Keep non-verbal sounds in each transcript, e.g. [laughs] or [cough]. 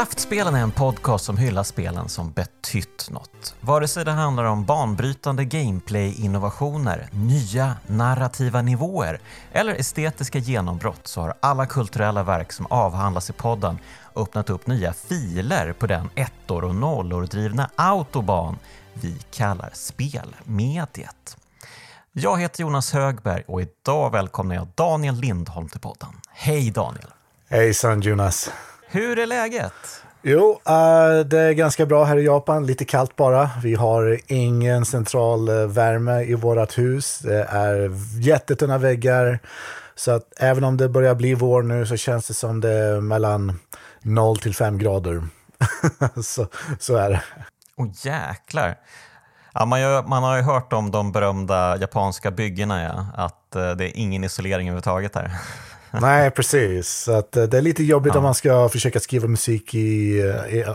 Kraftspelen är en podcast som hyllar spelen som betytt något. Vare sig det handlar om banbrytande gameplay-innovationer, nya narrativa nivåer eller estetiska genombrott så har alla kulturella verk som avhandlas i podden öppnat upp nya filer på den ettor och nollor drivna autobahn vi kallar spelmediet. Jag heter Jonas Högberg och idag välkomnar jag Daniel Lindholm till podden. Hej Daniel! Hejsan Jonas! Hur är läget? Jo, uh, det är ganska bra här i Japan. Lite kallt bara. Vi har ingen central uh, värme i vårt hus. Det är jättetunna väggar. Så att även om det börjar bli vår nu så känns det som det är mellan 0 till 5 grader. [laughs] så, så är det. Åh oh, jäklar. Ja, man, gör, man, har ju hört om de berömda japanska byggena, ja, att uh, det är ingen isolering överhuvudtaget här. [laughs] Nej, precis. Så att, eh, det är lite jobbigt ja. om man ska försöka skriva musik i,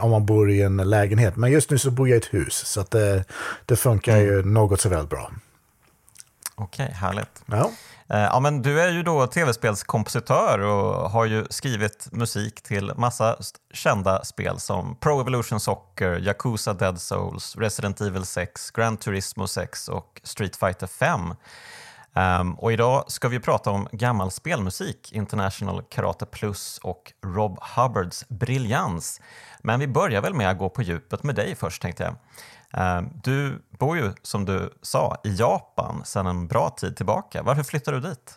om man bor i en lägenhet. Men just nu så bor jag i ett hus, så att det, det funkar mm. ju något så väl bra. Okej, härligt. Ja. Eh, ja, men du är ju då tv-spelskompositör och har ju skrivit musik till massa kända spel som Pro Evolution Soccer, Yakuza Dead Souls, Resident Evil 6, Gran Turismo 6 och Street Fighter 5. Um, och idag ska vi prata om gammal spelmusik, International Karate Plus och Rob Hubbards briljans. Men vi börjar väl med att gå på djupet med dig först tänkte jag. Um, du bor ju, som du sa, i Japan sedan en bra tid tillbaka. Varför flyttade du dit?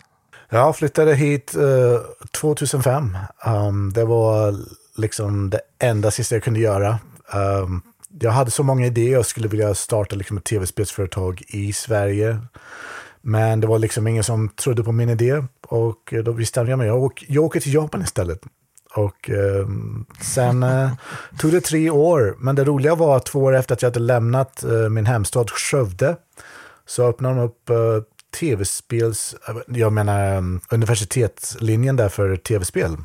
Jag flyttade hit uh, 2005. Um, det var liksom det enda sista jag kunde göra. Um, jag hade så många idéer. Jag skulle vilja starta liksom ett tv-spelsföretag i Sverige. Men det var liksom ingen som trodde på min idé och eh, då bestämde jag mig. Jag, åk, jag åker till Japan istället. Och eh, sen eh, tog det tre år. Men det roliga var att två år efter att jag hade lämnat eh, min hemstad Skövde så öppnade de upp eh, tv-spels, eh, jag menar ehm, universitetslinjen där för tv-spel.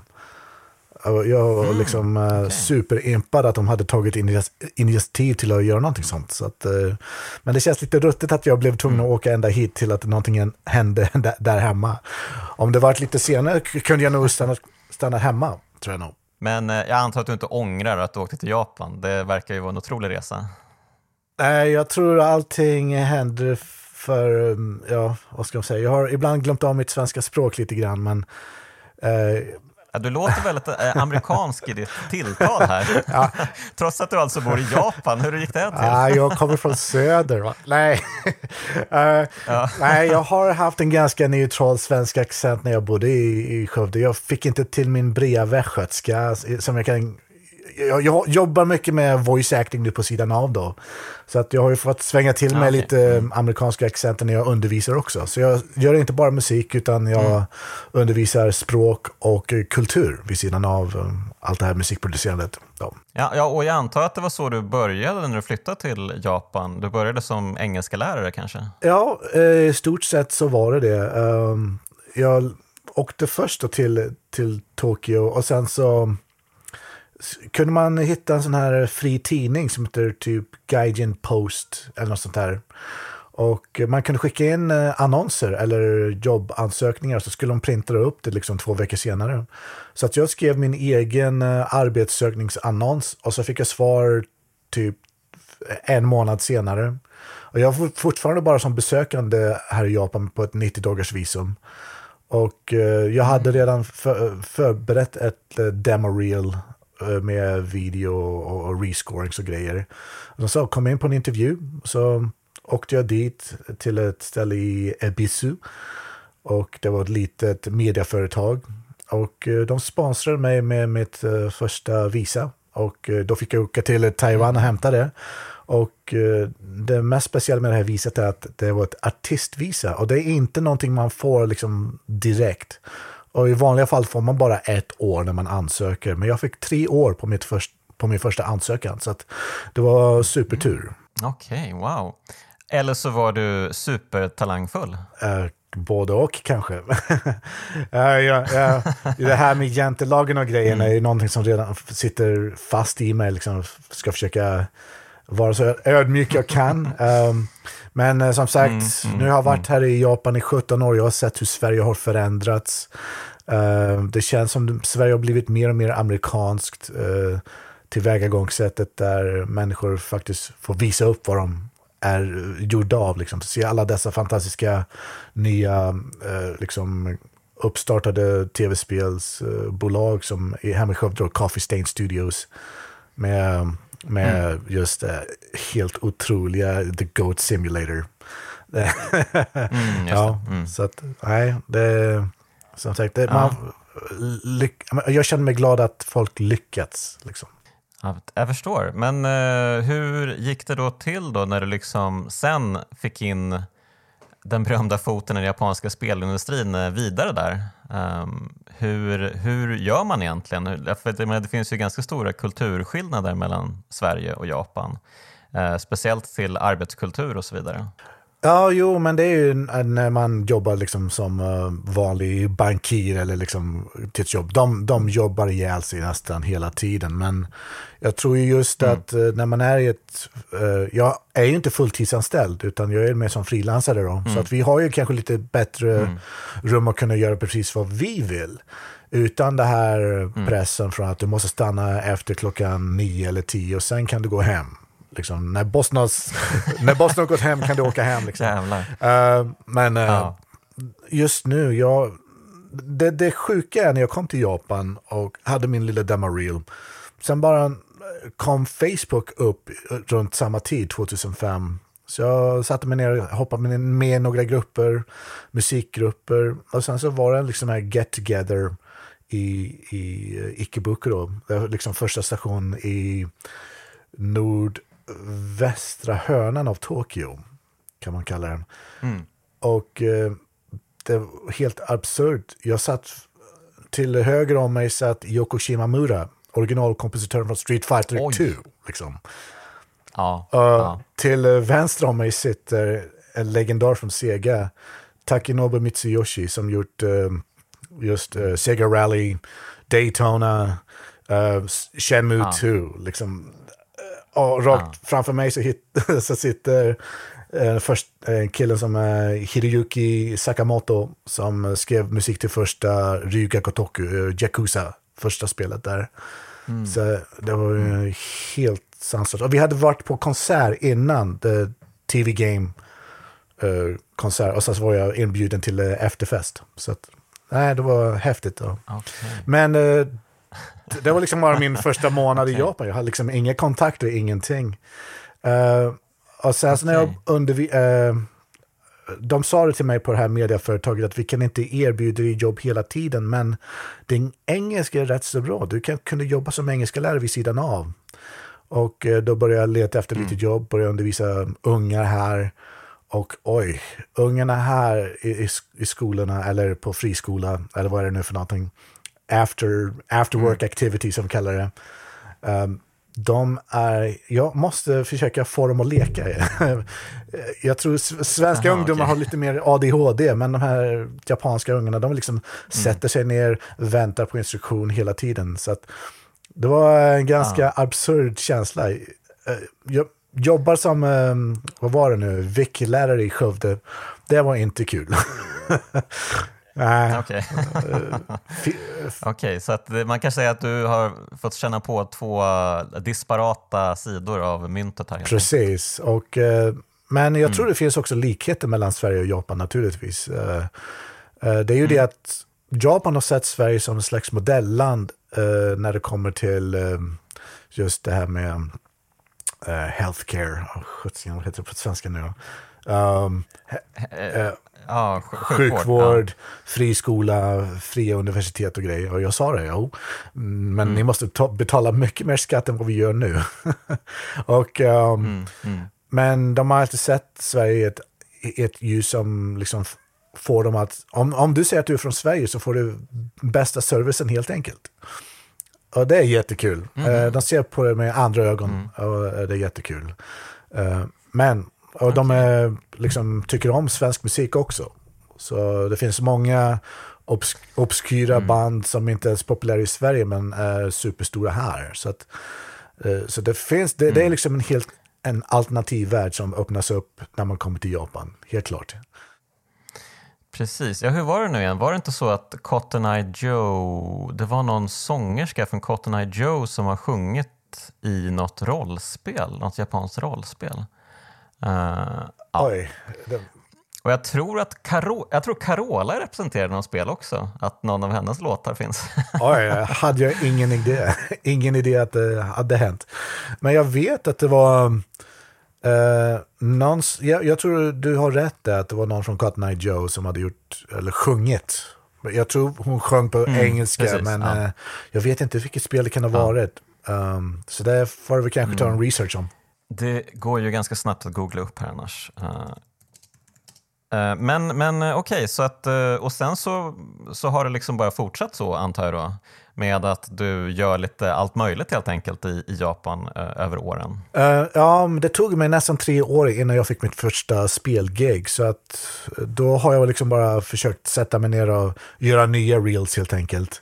Jag var mm, liksom eh, okay. superimpad att de hade tagit initiativ till att göra någonting sånt. Så att, eh, men det känns lite ruttet att jag blev tvungen att mm. åka ända hit till att någonting hände [laughs] där hemma. Om det varit lite senare kunde jag nog stanna, stanna hemma, tror jag nog. Men eh, jag antar att du inte ångrar att du åkte till Japan. Det verkar ju vara en otrolig resa. Nej, jag tror allting händer för, mm, ja, vad ska man säga, jag har ibland glömt av mitt svenska språk lite grann, men eh, Ja, du låter väldigt eh, amerikansk i ditt tilltal här. Ja. [laughs] Trots att du alltså bor i Japan. Hur gick det till? Ja, jag kommer från söder. Va? Nej. uh, [laughs] ja. nej, jag har haft en ganska neutral svensk accent när jag bodde i, i Skövde. Jag fick inte till min brea västgötska som jag kan jag, jag, jobbar mycket med voice acting nu på sidan av då. Så att jag har ju fått svänga till mig okay. lite mm. amerikanska accenter när jag undervisar också. Så jag gör inte bara musik utan jag mm. undervisar språk och kultur vid sidan av um, allt det här musikproducerandet. Ja. Ja, ja, och jag antar att det var så du började när du flyttade till Japan. Du började som engelska lärare kanske? Ja, eh, i stort sett så var det det. Um, jag åkte först till, till Tokyo och sen så kunde man hitta en sån här fri tidning som heter typ Gaijin Post eller något sånt där. Och man kunde skicka in eh, annonser eller jobbansökningar så skulle de printa upp det liksom två veckor senare. Så att jag skrev min egen eh, arbetssökningsannons och så fick jag svar typ en månad senare. Och jag var fortfarande bara som besökande här i Japan på ett 90 dagars visum. Och eh, jag hade redan för, förberett ett demo reel med video och rescorings och grejer. Och så kom jag in på en intervju. Så åkte jag dit till ett ställe i Ebisu. Och det var ett litet mediaföretag. Och eh, de sponsrade mig med mitt eh, första visa. Och då fick jag åka till Taiwan och hämta det. Och det mest speciella med det här viset är att det var ett artistvisa. Och det är inte någonting man får liksom direkt. Och i vanliga fall får man bara ett år när man ansöker. Men jag fick tre år på, mitt först, på min första ansökan. Så det var supertur. Okej, okay, wow. Eller så var du supertalangfull? Eh, både och kanske. [laughs] ja, ja, ja. Det här med jantelagen och grejerna mm. är någonting som redan sitter fast i mig. Liksom, ska försöka vara så ödmjuk jag kan. Um, [laughs] men uh, som sagt, mm, mm, nu har jag varit mm. här i Japan i 17 år. Jag har sett hur Sverige har förändrats. Uh, det känns som Sverige har blivit mer och mer amerikanskt. Uh, tillvägagångssättet där människor faktiskt får visa upp vad de är gjorda av. Liksom. Se alla dessa fantastiska nya eh, liksom, uppstartade tv-spelsbolag som i Skövde, Coffee Stain Studios. Med, med mm. just uh, helt otroliga The Goat Simulator. [laughs] mm, ja, mm. så att, nej, det, som sagt, det, ja. man, lyck, jag känner mig glad att folk lyckats. Liksom. Jag förstår, men uh, hur gick det då till då när du liksom sen fick in den berömda foten i den japanska spelindustrin eh, vidare där. Um, hur, hur gör man egentligen? För det, det finns ju ganska stora kulturskillnader mellan Sverige och Japan. Uh, speciellt till arbetskultur och så vidare. Ja, jo, men det är ju när man jobbar liksom som uh, vanlig bankir eller liksom till ett jobb. De, de jobbar ihjäl sig nästan hela tiden. Men jag tror just mm. att uh, när man är i ett... Uh, jag är ju inte fulltidsanställd, utan jag är mer som frilansare då. Mm. Så att vi har ju kanske lite bättre mm. rum att kunna göra precis vad vi vill. Utan det här mm. pressen från att du måste stanna efter klockan nio eller tio och sen kan du gå hem. Liksom, när, Boston [laughs] när Boston har gått hem kan du åka hem. Liksom. Uh, men uh, ja. just nu, jag, det, det sjuka är när jag kom till Japan och hade min lilla demo-reel. Sen bara kom Facebook upp runt samma tid, 2005. Så jag satte mig ner och hoppade med i några grupper, musikgrupper. Och sen så var det liksom här get together i, i Ikebukuro. Liksom första station i nord västra hörnan av Tokyo, kan man kalla den. Mm. Och eh, det var helt absurt. Jag satt till höger om mig satt Yoko Shimamura, originalkompositören från Street Fighter 2. Liksom. Ja, uh, ja. Till vänster om mig sitter en legendar från Sega, Takinobu Mitsuyoshi, som gjort uh, just uh, Sega Rally, Daytona, uh, Shenmue ja. 2. Liksom, och rakt ja. framför mig så, hit, [laughs] så sitter eh, först, eh, killen som är Hiroyuki Sakamoto som skrev musik till första Ryuga Kotoku, eh, Yakuza, första spelet där. Mm. Så det var ju mm. helt sanslöst. Och vi hade varit på konsert innan The TV Game eh, konsert och så var jag inbjuden till eh, efterfest. Så att, nej, det var häftigt. Då. Okay. Men eh, det var liksom bara min första månad i Japan. Jag hade liksom inga kontakter, ingenting. Uh, och sen okay. när jag undervisade, uh, de sa det till mig på det här medieföretaget att vi kan inte erbjuda dig jobb hela tiden, men din engelska är rätt så bra. Du kan kunna jobba som engelska lärare vid sidan av. Och uh, då började jag leta efter mm. lite jobb, började undervisa ungar här. Och oj, ungarna här i, i, i skolorna eller på friskola, eller vad är det nu för någonting, after, after work mm. activity som kallar det. Um, de är, jag måste försöka få dem att leka. [laughs] jag tror svenska Aha, ungdomar okay. har lite mer ADHD, men de här japanska ungarna, de liksom mm. sätter sig ner, väntar på instruktion hela tiden. Så att, det var en ganska ah. absurd känsla. Eh, jag jobbar som, ehm, vad var det nu, VIK-lärare i Skövde. Det var inte kul. [laughs] Nej. Okej, okay. [laughs] okay, så att man kan säga att du har fått känna på två disparata sidor av myntet här. Precis, och, eh, men jag mm. tror det finns också likheter mellan Sverige och Japan naturligtvis. Eh, eh, det är ju mm. det att Japan har sett Sverige som en slags modellland när det kommer till just det här med healthcare. Oh, heter det på svenska nu? Um, ja, sjukvård, sjukvård ja. fri skola, fria universitet och grejer. Och jag sa det, jo, men mm. ni måste ta, betala mycket mer skatt än vad vi gör nu. [laughs] och, um, mm. Mm. Men de har alltid sett Sverige i ett, ett ljus som liksom får dem att, om, om du säger att du är från Sverige så får du bästa servicen helt enkelt. Och det är jättekul. Mm. de ser på det med andra ögon mm. och det är jättekul. Uh, men och okay. de är, liksom, tycker om svensk musik också. Så det finns många obs obskyra mm. band som inte är så populära i Sverige men är superstora här. Så, att, eh, så det, finns, det, mm. det, är mm. liksom en helt en alternativ värld som öppnas upp när man kommer till Japan, helt klart. Precis. Ja, hur var det nu igen? Var det inte så att Cotton Eye Joe, det var någon sångerska från Cotton Eye Joe som har sjungit i något rollspel, något japanskt rollspel. Uh, Oj. Det... Och jag tror att Caro jag tror Carola i något spel också, att någon av hennes låtar finns. [laughs] Oj, hade jag ingen idé. Ingen idé att det hade hänt. Men jag vet att det var... Uh, någons, jag, jag, tror du har rätt där, att det var någon från Cotton Eye Joe som hade gjort, eller sjungit. Jag tror hon sjöng på mm, engelska, precis, men ja. uh, jag vet inte vilket spel det kan ha ja. varit. Um, så det får vi kanske ta en mm. research om. Det går ju ganska snabbt att googla upp här annars. Eh, eh, men men eh, okej, okay, så att, och sen så, så har det liksom bara fortsatt så antar jag då? med att du gör lite allt möjligt helt enkelt i, i Japan eh, över åren? Uh, ja, det tog mig nästan tre år innan jag fick mitt första spelgig. Så att då har jag liksom bara försökt sätta mig ner och göra nya reels helt enkelt.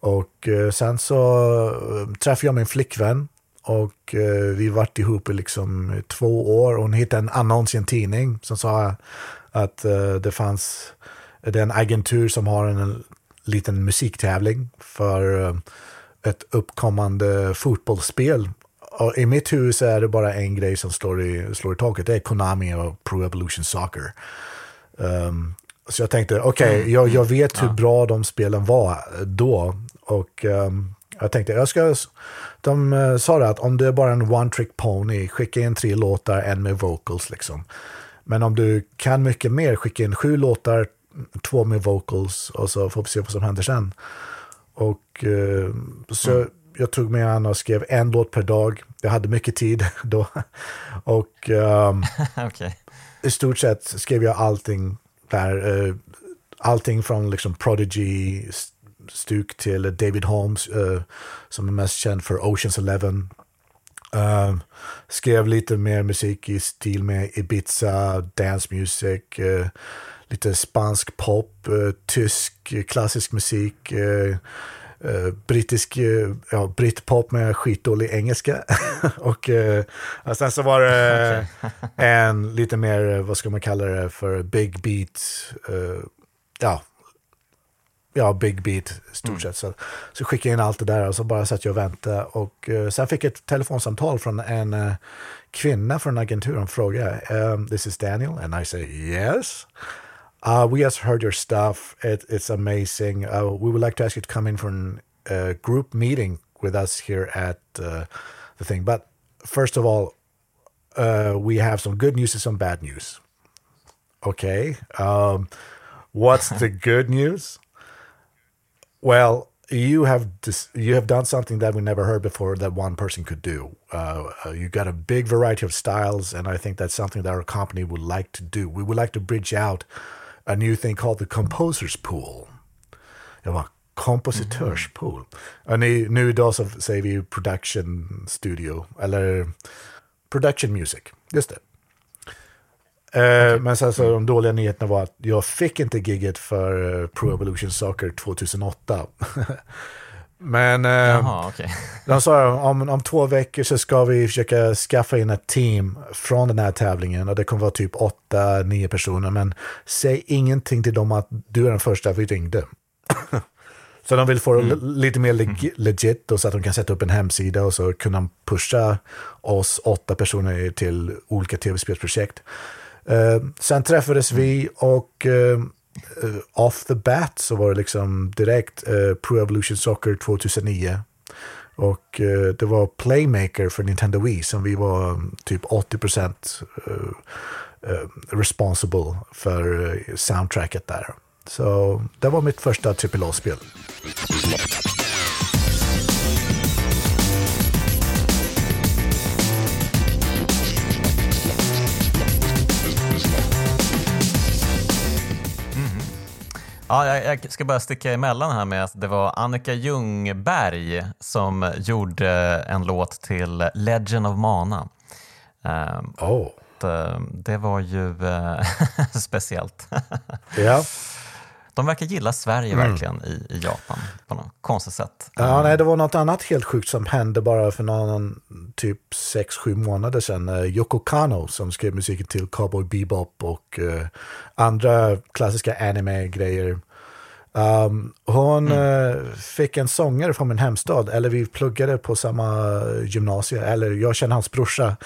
Och uh, sen så uh, träffade jag min flickvän och vi varit ihop i liksom två år. Hon hittade en annons i en tidning som sa att det fanns det är en agentur som har en liten musiktävling för eh, ett uppkommande fotbollsspel. Och I mitt hus är det bara en grej som slår i, slår i taket. Det är Konami och Pro Evolution Soccer. Um, så jag tänkte, okej, okay, mm. jag, jag vet hur bra de spelen var då. Och um, jag tänkte, jag ska... De uh, sa det att om det är bara en one trick pony, skicka in tre låtar, en med vocals liksom. Men om du kan mycket mer, skicka in sju låtar, två med vocals och så får vi se vad som händer sen. Och eh, så mm. jag tog mig an och skrev en låt per dag. Jag hade mycket tid [laughs] då. och [laughs] um, okay. i stort sett skrev jag allting där. Uh, allting från liksom Prodigy, stuk till David Holmes, uh, som är mest känd för Oceans Eleven. Uh, skrev lite mer musik i stil med Ibiza, dance music. Uh, lite spansk pop, tysk klassisk musik, brittisk ja, britpop med skitdålig engelska. [laughs] och, och sen så var det [laughs] en lite mer, vad ska man kalla det för, big beat, ja, ja, big beat stort mm. sett. Så, så skickade jag in allt det där och så bara satt jag och väntade. Och uh, sen fick jag ett telefonsamtal från en uh, kvinna från agenturen och frågade, um, this is Daniel, and I say yes. Uh, we just heard your stuff. It, it's amazing. Uh, we would like to ask you to come in for a uh, group meeting with us here at uh, the thing. But first of all, uh, we have some good news and some bad news. Okay. Um, what's the good news? Well, you have dis- you have done something that we never heard before that one person could do. Uh, uh, you got a big variety of styles, and I think that's something that our company would like to do. We would like to bridge out a new thing called the composers pool. Var kompositörspool. Mm. Ni, nu idag så säger vi production studio, eller production music. Just det. Okay. Uh, men sen så de dåliga nyheterna var att jag fick inte gigget för uh, Pro Evolution Soccer 2008. [laughs] Men eh, Jaha, okay. de sa om, om två veckor så ska vi försöka skaffa in ett team från den här tävlingen och det kommer vara typ åtta, nio personer. Men säg ingenting till dem att du är den första vi ringde. [laughs] så de vill få mm. lite mer leg mm. legit och så att de kan sätta upp en hemsida och så kunna pusha oss åtta personer till olika tv-spelsprojekt. Eh, sen träffades vi och eh, eh, off the bat så var det liksom direkt Pro Evolution Soccer 2009. Och det var Playmaker för Nintendo Wii som vi var um, typ 80 procent responsible för soundtracket där. Så det var mitt första AAA-spel. Ja, jag, jag, ska bara sticka emellan här med att det var Annika Ljungberg som gjorde en låt till Legend of Mana. Um, oh. det, var ju uh, [laughs] speciellt. ja. De verkar gilla Sverige mm. verkligen i, i Japan på något konstigt sätt. Ja, nej, det var något annat helt sjukt som hände bara för någon typ 6-7 månader sedan. Uh, Yoko Kano som skrev musiken till Cowboy Bebop och uh, andra klassiska anime-grejer. Um, hon mm. uh, fick en sångare från min hemstad, eller vi pluggade på samma gymnasium, eller jag känner hans brorsa.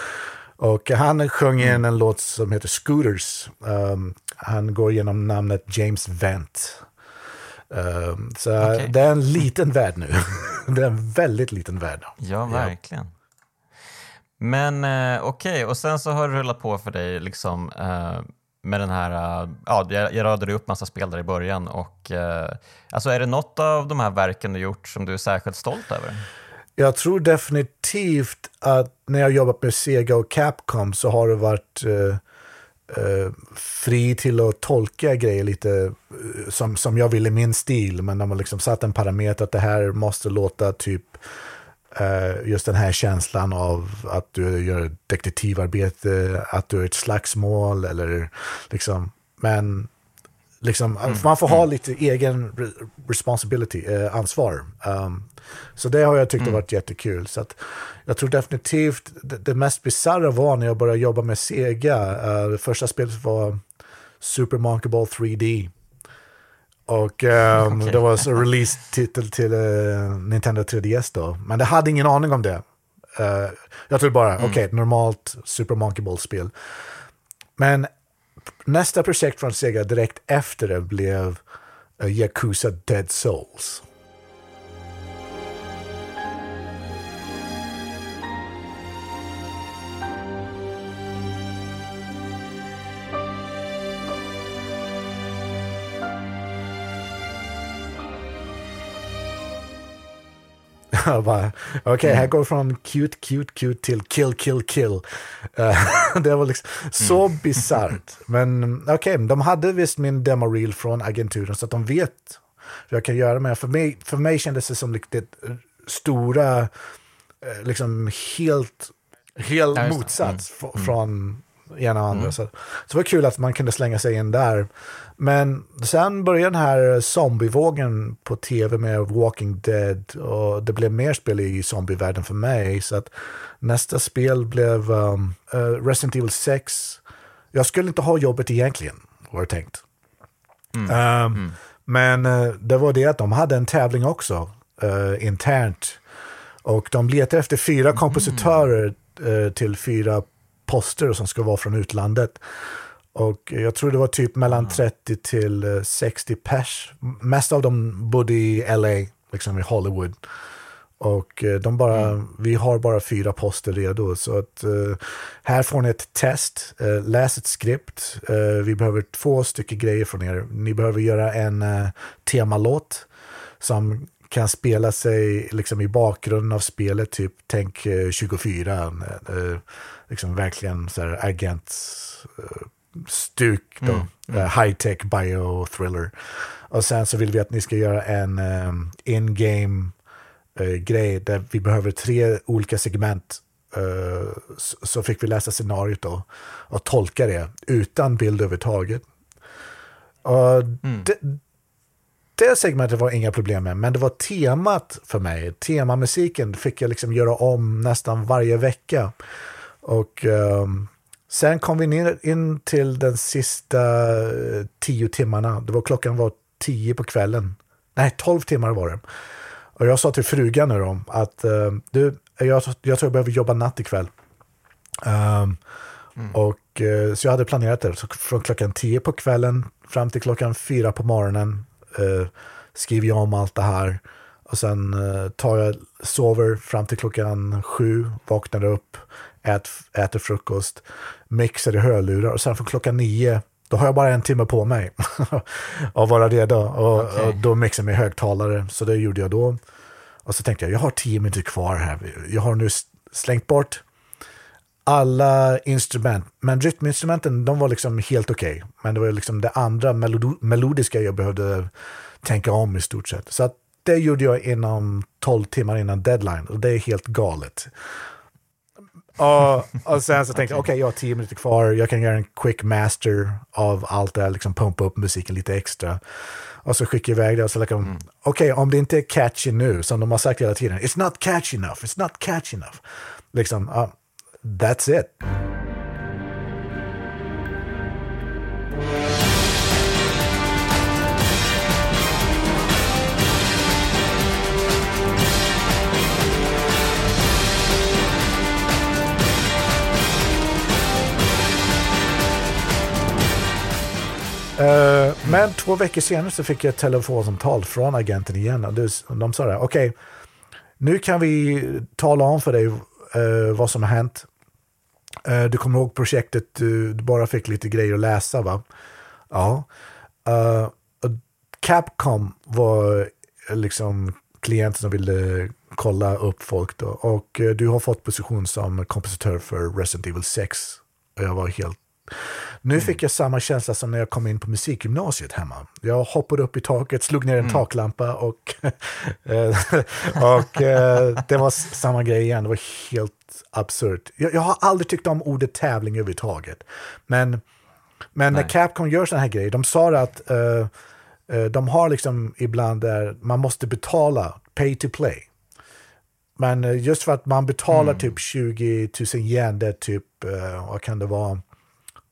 Och han sjöng mm. en låt som heter Scooters. Um, han går genom namnet James Vent. Um, så okay. det är en liten värld nu. [laughs] det är en väldigt liten värld. Ja, verkligen. Ja. Men eh, okej, okay. och sen så har det rullat på för dig liksom eh, med den här, eh, ja, jag, jag radade upp massa spel där i början och eh, alltså är det något av de här verken du gjort som du är särskilt stolt över? Jag tror definitivt att när jag jobbat med Sega och Capcom så har det varit eh, eh, fri till att tolka grejer lite eh, som, som jag vill i min stil. Men de har liksom satt en parameter att det här måste låta typ eh, just den här känslan av att du gör detektivarbete, att du är ett slagsmål eller liksom, men liksom, mm. man får ha mm. lite egen responsibility, uh, ansvar. Um, så det har jag tyckt mm. har varit jättekul. Så att jag tror definitivt det, det mest bisarra var när jag började jobba med Sega. Uh, det första spelet var Super Monkey Ball 3D. Och um, okay. det var så release-titel till uh, Nintendo 3DS då. Men det hade ingen aning om det. Uh, jag tror bara, mm. okej, okay, normalt Super Monkey Ball-spel. Men nästa projekt från Sega direkt efter det blev eh, Yakuza Dead Souls. [laughs] Okej, okay, här går från cute, cute, cute till kill, kill, kill. Uh, [laughs] det var liksom så mm. [laughs] bisarrt. Men okej, okay, de hade visst min demo-reel från agenturen så att de vet hur jag kan göra. Men för mig, för mig kändes det som lite stora, eh, liksom helt, helt ja, motsats mm. från ena och andra. Mm. Så, så det var kul att man kunde slänga sig in där. Men sen började den här zombievågen på tv med Walking Dead och det blev mer spel i zombievärlden för mig. Så att nästa spel blev um, uh, Resident Evil 6. Jag skulle inte ha jobbet egentligen, var det tänkt. Mm. Um, mm. Men uh, det var det att de hade en tävling också, uh, internt. Och de letade efter fyra mm. kompositörer uh, till fyra poster som ska vara från utlandet. Och jag tror det var typ mellan 30 till 60 eh, pers. Mest av dem bodde i LA, liksom i Hollywood. Och eh, de bara, mm. vi har bara fyra poster redo. Så att uh, här får ni ett test. Uh, läs ett skript. Uh, vi behöver två stycken grejer från er. Ni behöver göra en temalåt som kan spela sig liksom i bakgrunden av spelet. Typ tänk 24. liksom verkligen så här agent stuk då. Mm. Mm. Uh, high tech bio thriller. Och sen så vill vi att ni ska göra en um, in-game uh, grej där vi behöver tre olika segment. Uh, så, så, fick vi läsa scenariot då och tolka det utan bild överhuvudtaget. Mm. det, det segmentet var inga problem med, men det var temat för mig. Temamusiken fick jag liksom göra om nästan varje vecka. Och um, Sen kom vi ner in till den sista eh, tio timmarna. Det var klockan var tio på kvällen. Nej, tolv timmar var det. Och jag sa till frugan nu då att uh, du, jag, jag tror jag behöver jobba natt ikväll. Um, mm. Och uh, så jag hade planerat det. Så från klockan tio på kvällen fram till klockan fyra på morgonen uh, skriver jag om allt det här. Och sen tar jag, sover fram till klockan sju, vaknar upp, ät, äter frukost, mixar i hörlurar och sen från klockan nio då har jag bara en timme på mig [laughs] att vara redo och, okay. och då mixar jag med högtalare. Så det gjorde jag då. Och så tänkte jag, jag har tio minuter kvar här. Jag har nu slängt bort alla instrument. Men rytminstrumenten, de var liksom helt okej. Okay. Men det var liksom det andra melodiska jag behövde tänka om i stort sett. Så att det gjorde jag inom 12 timmar innan deadline och det är helt galet. Och, och sen så tänkte jag, okej, okay, jag har tio minuter kvar, jag kan göra en quick master av allt det här, liksom pumpa upp musiken lite extra. Och så skickar jag iväg det och så liksom, mm. okej, okay, om det inte är catchy nu, som de har sagt hela tiden, it's not catchy enough, it's not catchy enough. Liksom, uh, that's it. Eh, men två veckor senare så fick jag ett telefonsamtal från agenten igen. Och de sa det, okej, okay, nu kan vi tala om för dig uh, vad som har hänt. Uh, du kommer ihåg projektet, du, du, bara fick lite grejer att läsa va? Ja. Capcom var liksom klienten som ville kolla upp folk då. Och du har fått position som kompositör för Resident Evil 6. Och jag var helt nu mm. fick jag samma känsla som när jag kom in på musikgymnasiet hemma. Jag hoppade upp i taket, slog ner en mm. taklampa och, [laughs] eh, och eh, det var samma grej igen. Det var helt absurt. Jag, jag har aldrig tyckt om ordet tävling överhuvudtaget. Men, men när Capcom gör sådana här grejer, de sa att uh, de har liksom ibland där man måste betala pay to play. Men just för att man betalar mm. typ 20 000 yen, det typ, vad kan det vara,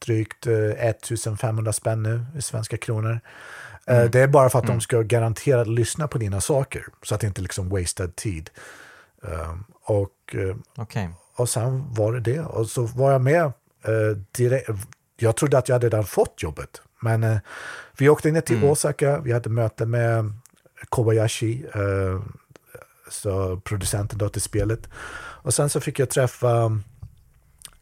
drygt 1500 eh, spänn nu i svenska kronor. Eh, mm. Det är bara för att mm. de ska garanterat lyssna på dina saker, så att det inte liksom wasted tid. Ehm, och, eh, okay. och sen var det det. Och så var jag med direkt. Jag trodde att jag hade redan fått jobbet. Men vi åkte ner till mm. Osaka, vi hade möte med Kobayashi, så producenten då till spelet. Och sen så fick jag träffa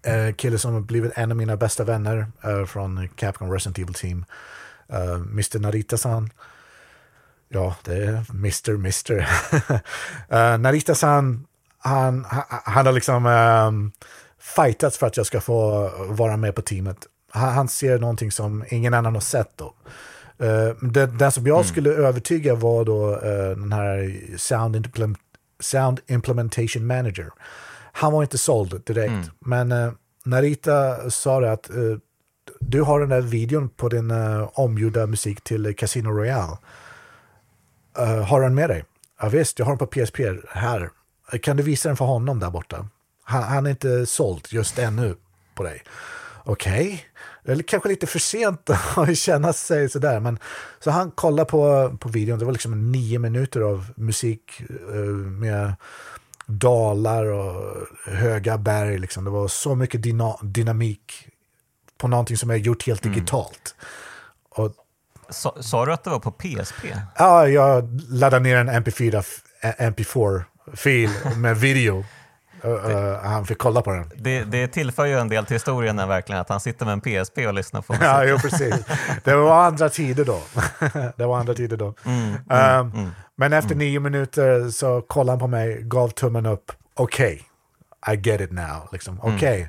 eh, kille som har blivit en av mina bästa vänner eh, från Capcom Resident Evil Team. Uh, Mr Narita-san. Ja, det är Mr. Mr. uh, Narita-san, han, han, han, har liksom um, fightats för att jag ska få vara med på teamet. Han, han ser någonting som ingen annan har sett då. Uh, den, den, som jag mm. skulle övertyga var då uh, den här sound, implement, sound Implementation Manager han var inte såld direkt. Mm. Men eh, Narita sa det att eh, du har den där videon på din eh, omgjorda musik till Casino Royale. Uh, har den med dig? Ja, visst, jag har den på PSP här. Kan du visa den för honom där borta? Han, han är inte såld just ännu på dig. Okej, okay. eller kanske lite för sent [laughs] att känna sig sådär. Men, så han kollade på, på videon, det var liksom nio minuter av musik uh, med dalar och höga berg. Liksom. Det var så mycket dyna dynamik på någonting som är gjort helt mm. digitalt. Och, sa, sa, du att det var på PSP? Ja, jag laddade ner en MP4, MP4-fil med video. Uh, han fick kolla på den. Det, det tillför ju en del till historien verkligen, att han sitter med en PSP och lyssnar på [laughs] musik. ja, jo, precis. Det var andra tider då. [laughs] det var andra tider då. Mm, um, mm. Men efter mm. nio minuter så kollade han på mig, gav tummen upp. Okej, okay, I get it now. Liksom. Mm. Okej. Okay.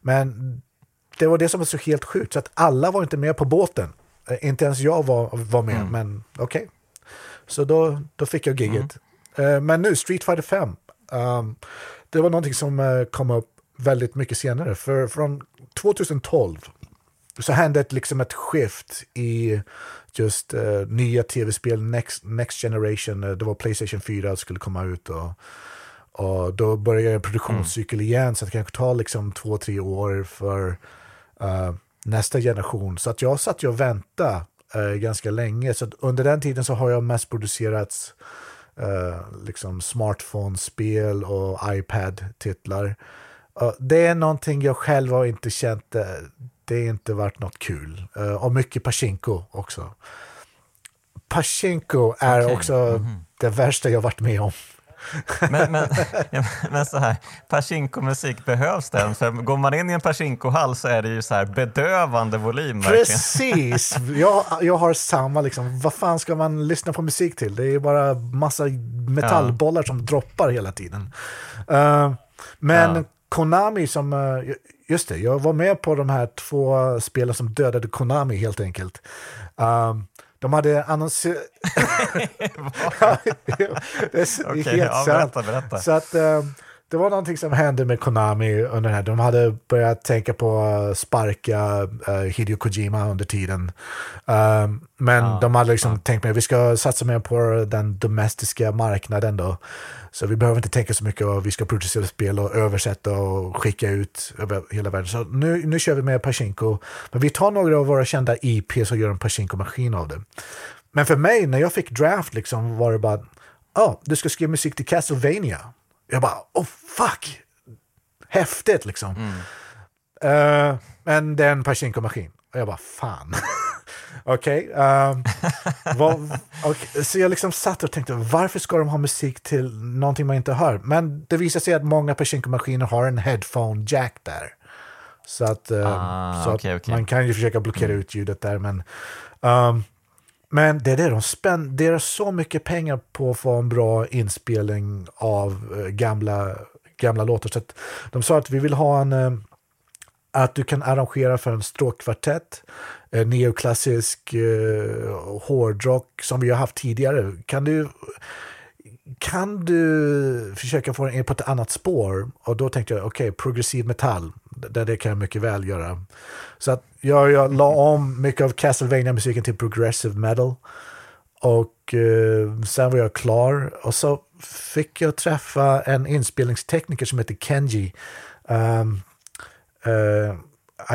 Men det var det som var så helt sjukt, så att alla var inte med på båten. Uh, inte ens jag var, var med, mm. men okej. Okay. Så då, då fick jag giget. Uh, men nu, Street Fighter 5. Um, det var någonting som uh, kom upp väldigt mycket senare. För från 2012 så hände ett, liksom ett skift i just uh, nya tv-spel, next, next generation. Uh, det var Playstation 4 skulle komma ut. Och, och då började en produktionscykel mm. igen, så det kanske tar liksom två, tre år för uh, nästa generation. Så att jag satt och väntade ganska länge. Så under den tiden så har jag mest producerats liksom smartphone-spel och iPad-titlar. det är någonting jag själv har inte känt det är inte varit något kul. Uh, och mycket Pachinko också. Pachinko är okay. också mm -hmm. det värsta jag varit med om. Men, men, men så här, Pachinko-musik, behövs den? För går man in i en Pachinko-hall så är det ju så här bedövande volym. Precis! Jag, jag har samma, liksom, vad fan ska man lyssna på musik till? Det är bara massa metallbollar ja. som droppar hela tiden. Uh, men ja. Konami som, uh, just det, jag var med på de här två spelen som dödade Konami helt enkelt. Um, de hade annonserat... [laughs] [laughs] det är okay, helt ja, sant. Berätta, berätta. Så att, um, det var någonting som hände med Konami under den här. De hade börjat tänka på att sparka uh, Hideo Kojima under tiden. Um, men ja, de hade liksom ja. tänkt att vi ska satsa mer på den domestiska marknaden då. Så vi behöver inte tänka så mycket och vi ska producera spel och översätta och skicka ut över hela världen. Så nu, nu kör vi med Pachinko. Men vi tar några av våra kända IPs och gör en Pachinko-maskin av det. Men för mig, när jag fick draft, liksom, var det bara, ja, oh, du ska skriva musik till Castlevania. Jag bara, oh fuck! Häftigt liksom. Mm. Uh, men det är en Pachinko-maskin. Och jag bara, fan. [laughs] Okej. Okay, um, okay, så jag liksom satt och tänkte, varför ska de ha musik till någonting man inte hör? Men det visar sig att många Pachinko-maskiner har en headphone jack där. Så att, um, ah, så okay, att man kan ju försöka blockera mm. ut ljudet där. Men, um, men det är det, de spenderar så mycket pengar på att få en bra inspelning av eh, gamla, gamla låtar. Så de sa att vi vill ha en... Eh, att du kan arrangera för en stråkkvartett, eh, neoklassisk eh, hårdrock som vi har haft tidigare. Kan du, kan du försöka få den in på ett annat spår? Och då tänkte jag, okej, okay, progressiv metall, det, det kan jag mycket väl göra. Så att jag, jag la om mycket av Castlevania-musiken till progressive metal. Och eh, sen var jag klar och så fick jag träffa en inspelningstekniker som heter Kenji. Um, uh,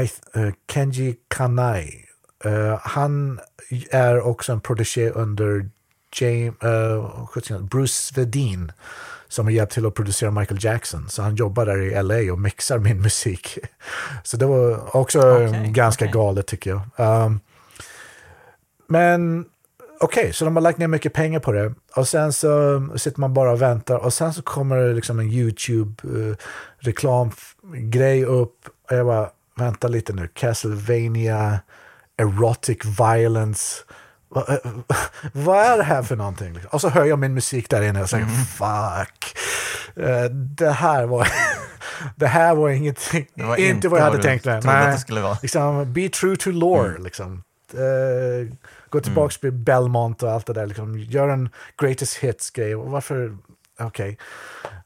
I, uh, Kenji Kanai. Uh, han är också en protege under James, uh, Bruce Svedin som har hjälpt till att producera Michael Jackson. Så han jobbar där i LA och mixar min [laughs] musik. Så det var också okay, ganska okay. galet tycker jag. Um, men okej, okay, så de har lagt ner mycket pengar på det. Och sen så sitter man bara och väntar och sen så kommer det liksom en YouTube-reklamgrej upp. Och jag bara, vänta lite nu, Castlevania, erotic violence. Vad, uh, [laughs] vad är det här för någonting? Och så hör jag min musik där inne och säger mm. fuck. Uh, det här var... [laughs] det här var ingenting, det var inte, vad jag hade tänkt mig. Nej, liksom, be true to lore. Mm. Liksom. Uh, gå tillbaka mm. till Belmont och allt det där. Liksom, gör en greatest hits-grej. Varför? Okej. Okay.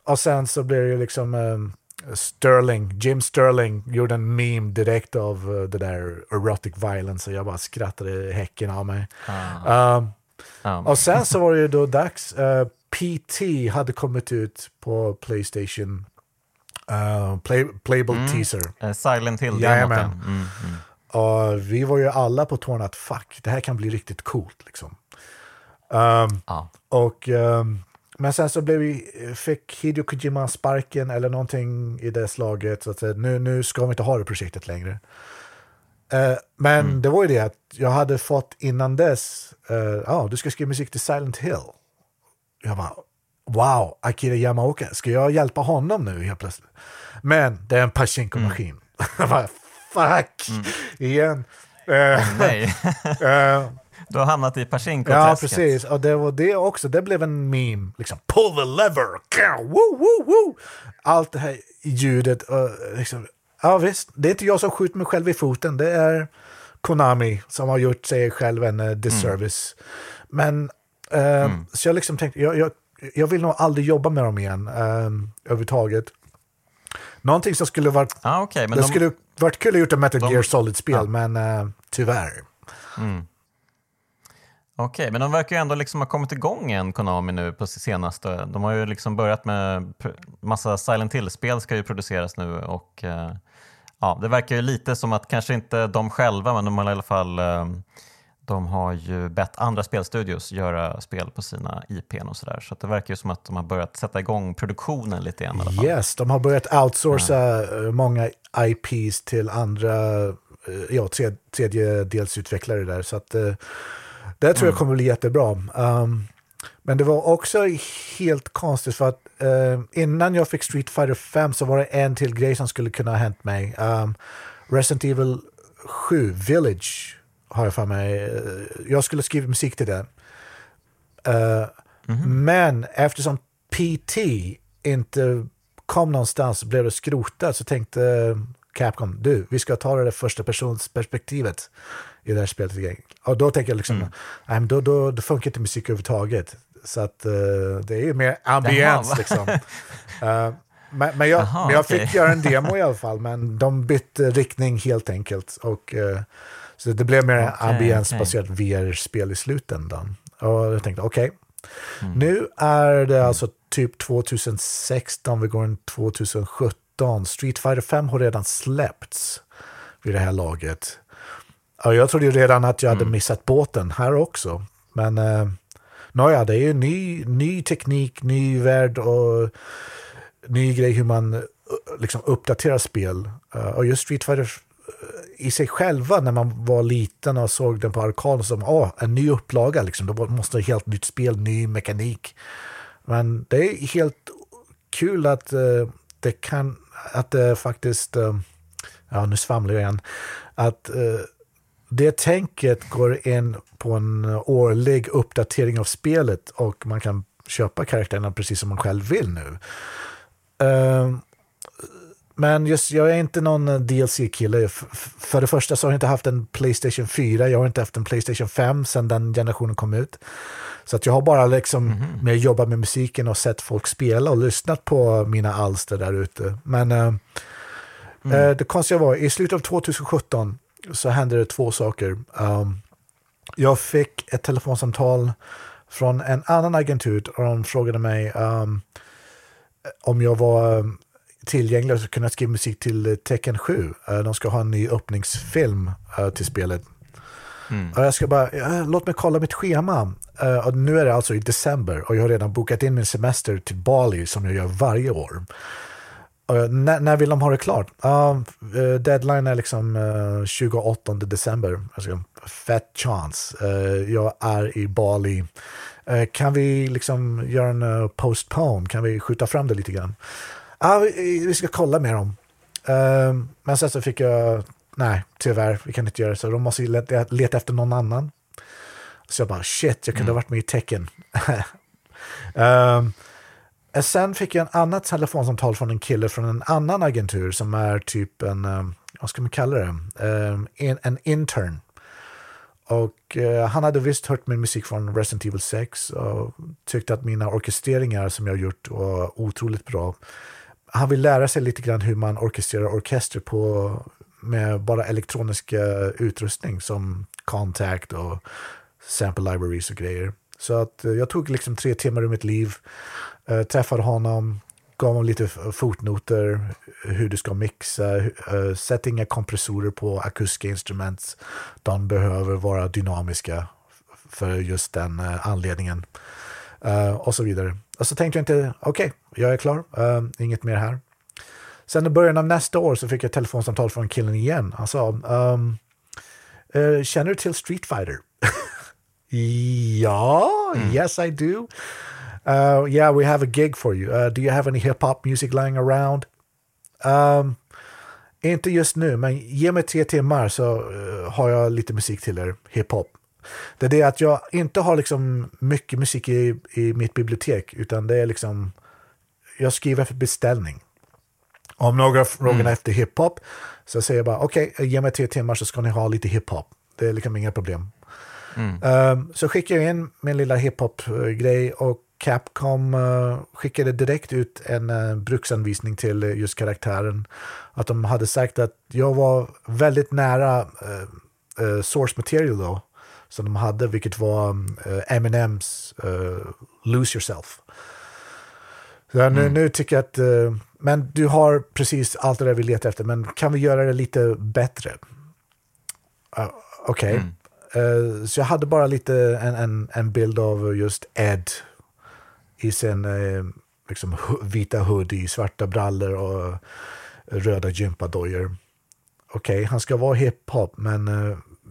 Och sen så blir det liksom um, Sterling, Jim Sterling gjorde en meme direkt av uh, det där erotic violence och jag bara skrattade häcken av mig. Ah. Um, um. Och sen så var det ju då dags. Uh, eh, PT hade kommit ut på Playstation. Uh, play, playable mm. teaser. Uh, Silent Hill. Jajamän. Mm, mm. Och vi var ju alla på tårna att fuck, det här kan bli riktigt coolt. Liksom. Um, ah. Och um, men sen så blev vi, fick Hideo Kojima sparken eller någonting i det slaget. Så att nu, nu ska vi inte ha det projektet längre. Uh, men mm. det var ju det att jag hade fått innan dess, ja, uh, oh, du ska skriva musik till Silent Hill. Jag bara, wow, Akira Yamaoka, ska jag hjälpa honom nu helt plötsligt? Men det är en Pachinko-maskin. Mm. [laughs] jag bara, fuck, mm. igen. Uh, nej. [laughs] Du har hamnat i Pachinko Ja, precis. Och det var det också. Det blev en meme. Liksom, pull the lever! Woo, woo, woo! Allt det här ljudet. Och liksom, ja, visst. Det är inte jag som skjuter mig själv i foten. Det är Konami som har gjort sig själv en uh, disservice. Mm. Men, uh, mm. så jag liksom tänkte, jag, jag, jag, vill nog aldrig jobba med dem igen um, överhuvudtaget. Någonting som skulle varit... Ah, okay, men det de, skulle varit kul att gjort ett Metal de, Gear Solid-spel, ja. men uh, tyvärr. Mm. Okej, men de verkar ju ändå liksom ha kommit igång igen, Konami, nu på senaste. De har ju liksom börjat med massa Silent Hill-spel ska ju produceras nu och eh, ja, det verkar ju lite som att kanske inte de själva, men de har i alla fall eh, de har ju bett andra spelstudios göra spel på sina IPn och sådär. Så det verkar ju som att de har börjat sätta igång produktionen lite grann. I alla fall. Yes, de har börjat outsourca ja. många IPs till andra ja, tredje, tredjedelsutvecklare där. Så att det tror jag mm. kommer bli jättebra. Um, men det var också helt konstigt för att uh, innan jag fick Street Fighter 5 så var det en till grej som skulle kunna ha hänt mig. Um, Resident Evil 7, Village, har jag för mig. Uh, jag skulle skriva musik till det. Uh, mm -hmm. Men eftersom PT inte kom någonstans blev det skrotat så tänkte Capcom, du, vi ska ta det första persons perspektivet i det här spelet. Och då tänker jag liksom, mm. nej, då, då, då funkar inte musik överhuvudtaget. Så att uh, det är ju mer ambience liksom. uh, [laughs] men, men, jag, Jaha, men jag okay. fick göra en [laughs] demo i alla fall, men de bytte riktning helt enkelt. Och, uh, så det blev mer okay, ambience-baserat okay. VR-spel i slutändan. Och jag tänkte, okej, okay. mm. nu är det alltså typ 2016, vi går in 2017. Street Fighter 5 har redan släppts vid det här laget. Ja, jag trodde ju redan att jag hade mm. missat båten här också. Men eh, nåja, det är ju ny, ny teknik, ny värld och ny grej hur man eh, liksom uppdaterar spel. Uh, och just Street Fighter, i sig själva när man var liten och såg den på arkaden som oh, en ny upplaga. Liksom. Det måste ett helt nytt spel, ny mekanik. Men det är helt kul att uh, det kan, att det faktiskt, uh, ja nu svamlar jag igen, att det tänket går in på en årlig uppdatering av spelet och man kan köpa karaktärerna precis som man själv vill nu. Uh, men just, jag är inte någon eh, DLC-kille. För det första så har jag inte haft en Playstation 4, jag har inte haft en Playstation 5 sedan den generationen kom ut. Så att jag har bara liksom mm -hmm. med jobbat med musiken och sett folk spela och lyssnat på mina alster där ute. Men uh, mm. uh, det konstiga var, i slutet av 2017 så hände det två saker. Um, jag fick ett telefonsamtal från en annan agentur och de frågade mig um, om jag var tillgänglig och kunna skriva musik till Tekken 7. Uh, de ska ha en ny öppningsfilm uh, till spelet. Mm. Och jag ska bara, låt mig kolla mitt schema. Uh, och nu är det alltså i december och jag har redan bokat in min semester till Bali som jag gör varje år. Uh, när, när, vill de ha det klart? Uh, deadline är liksom 28 december. Alltså, fett chans. jag är i Bali. kan vi liksom göra en postpone? Kan vi skjuta fram det lite grann? Ja, vi, vi ska kolla med dem. Uh, men sen så fick jag, nej, tyvärr, vi kan inte göra så. De måste leta, leta efter någon annan. Så jag bara, shit, jag kunde mm. ha varit med i tecken. uh, [laughs] sen fick jag en annat telefonsamtal från en kille från en annan agentur som är typ en, eh, vad ska man kalla det, eh, en, en intern. Och eh, han hade visst hört min musik från Resident Evil 6 och tyckte att mina orkestreringar som jag gjort var otroligt bra han vill lära sig lite grann hur man orkestrerar orkester på, med bara elektronisk utrustning som Contact och sample libraries och grejer. Så att jag tog liksom tre timmar ur mitt liv, äh, träffade honom, gav honom lite fotnoter, hur du ska mixa, äh, sätt inga kompressorer på akustiska instrument. De behöver vara dynamiska för just den äh, anledningen. Uh, och så vidare. Och så tänkte jag inte, okej, okay, jag är klar, uh, inget mer här. Sen i början av nästa år så fick jag ett telefonsamtal från killen igen. Han sa, um, känner du till Street Fighter? [laughs] ja, mm. yes I do. Uh, yeah, we have a gig for you. Uh, do you have any hip-hop music lying around? Um, inte just nu, men ge mig tre timmar så uh, har jag lite musik till er, hiphop. Det är det att jag inte har liksom mycket musik i, i mitt bibliotek, utan det är liksom, jag skriver för beställning. Om några frågar mm. efter hiphop så säger jag bara okej, okay, ge mig tre timmar så ska ni ha lite hiphop. Det är liksom inga problem. Mm. Um, så skickade jag in min lilla hiphop-grej och Capcom uh, skickade direkt ut en uh, bruksanvisning till uh, just karaktären. Att de hade sagt att jag var väldigt nära source material då som de hade, vilket var uh, Eminems uh, Lose Yourself. Så mm. nu, nu, tycker jag att, uh, men du har precis allt det där vi letar efter, men kan vi göra det lite bättre? Uh, Okej. Okay. Mm. så jag hade bara lite en, en, en bild av just Ed i sin liksom, vita hoodie, svarta brallor och röda gympadojor. Okej, okay, han ska vara hiphop, men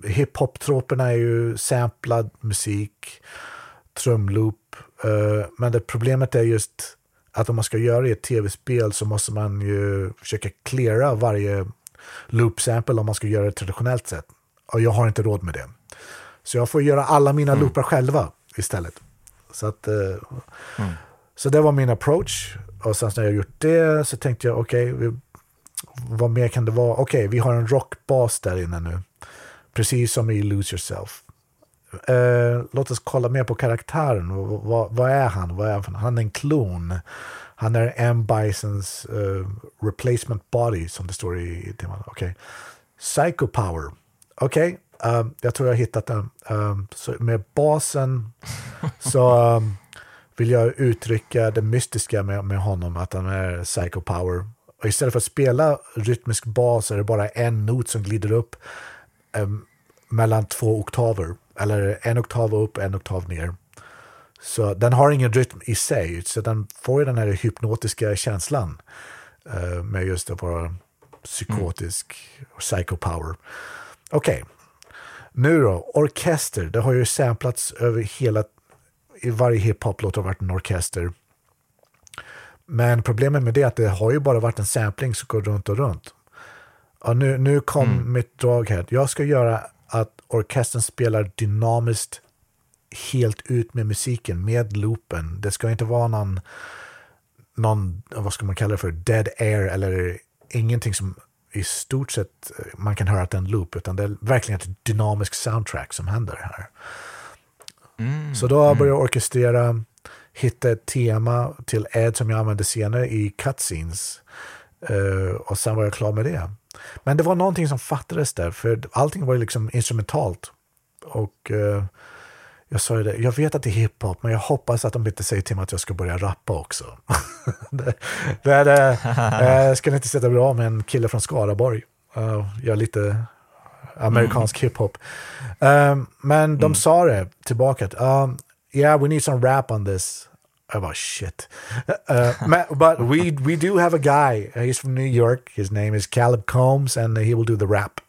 hiphop-troperna är ju samplad musik, trumloop. Uh, men det problemet är just att om man ska göra ett tv-spel så måste man ju försöka cleara varje loop-sample om man ska göra det traditionellt sett. Och jag har inte råd med det. Så jag får göra alla mina mm. loopar själva istället. Så, att, uh, mm. så det var min approach. Och sen när jag gjort det så tänkte jag, okej, okay, vad mer kan det vara? Okej, okay, vi har en rockbas där inne nu. Precis som i Lose Yourself. Uh, låt oss kolla mer på karaktären. Vad, vad är han? Vad är han? han är en klon. Han är M. Bisons uh, replacement body, som det står i temat. Okay. Psycho power. Okej, okay. Um, jag tror jag har hittat den. Um, med basen så um, vill jag uttrycka det mystiska med, med honom, att han är psycho power. Och istället för att spela rytmisk bas är det bara en not som glider upp mellan två oktaver. Eller en oktav upp, en oktav ner. Så den har ingen rytm i sig, så den får ju den här hypnotiska känslan eh, med just att bara psykotisk mm. psychopower. Okej, okay. Nu då, orkester, det har ju samplats över hela, i varje hiphop-låt har varit en orkester. Men problemet med det är att det har ju bara varit en sampling som går runt och runt. Och nu, nu kom mm. mitt drag här. Jag ska göra att orkestern spelar dynamiskt helt ut med musiken, med loopen. Det ska inte vara någon, någon vad ska man kalla det för, dead air eller ingenting som i stort sett man kan höra att det är en loop, utan det är verkligen ett dynamiskt soundtrack som händer här. Mm. Så då började jag mm. orkestrera, hitta ett tema till Ed som jag använde senare i cutscenes. Uh, och sen var jag klar med det. Men det var någonting som fattades där, för allting var liksom instrumentalt. Och uh, jag sa ju det, jag vet att det är hiphop, men jag hoppas att de inte säger till mig att jag ska börja rappa också. [laughs] det, det är det, jag skulle inte sätta bra med en kille från Skaraborg. Uh, jag är lite amerikansk mm. hiphop. Um, men de mm. sa det tillbaka, um, yeah we need some rap on this. Jag bara shit. Uh, but we, we do have a guy, he's from New York, his name is Caleb Combs and he will do the rap.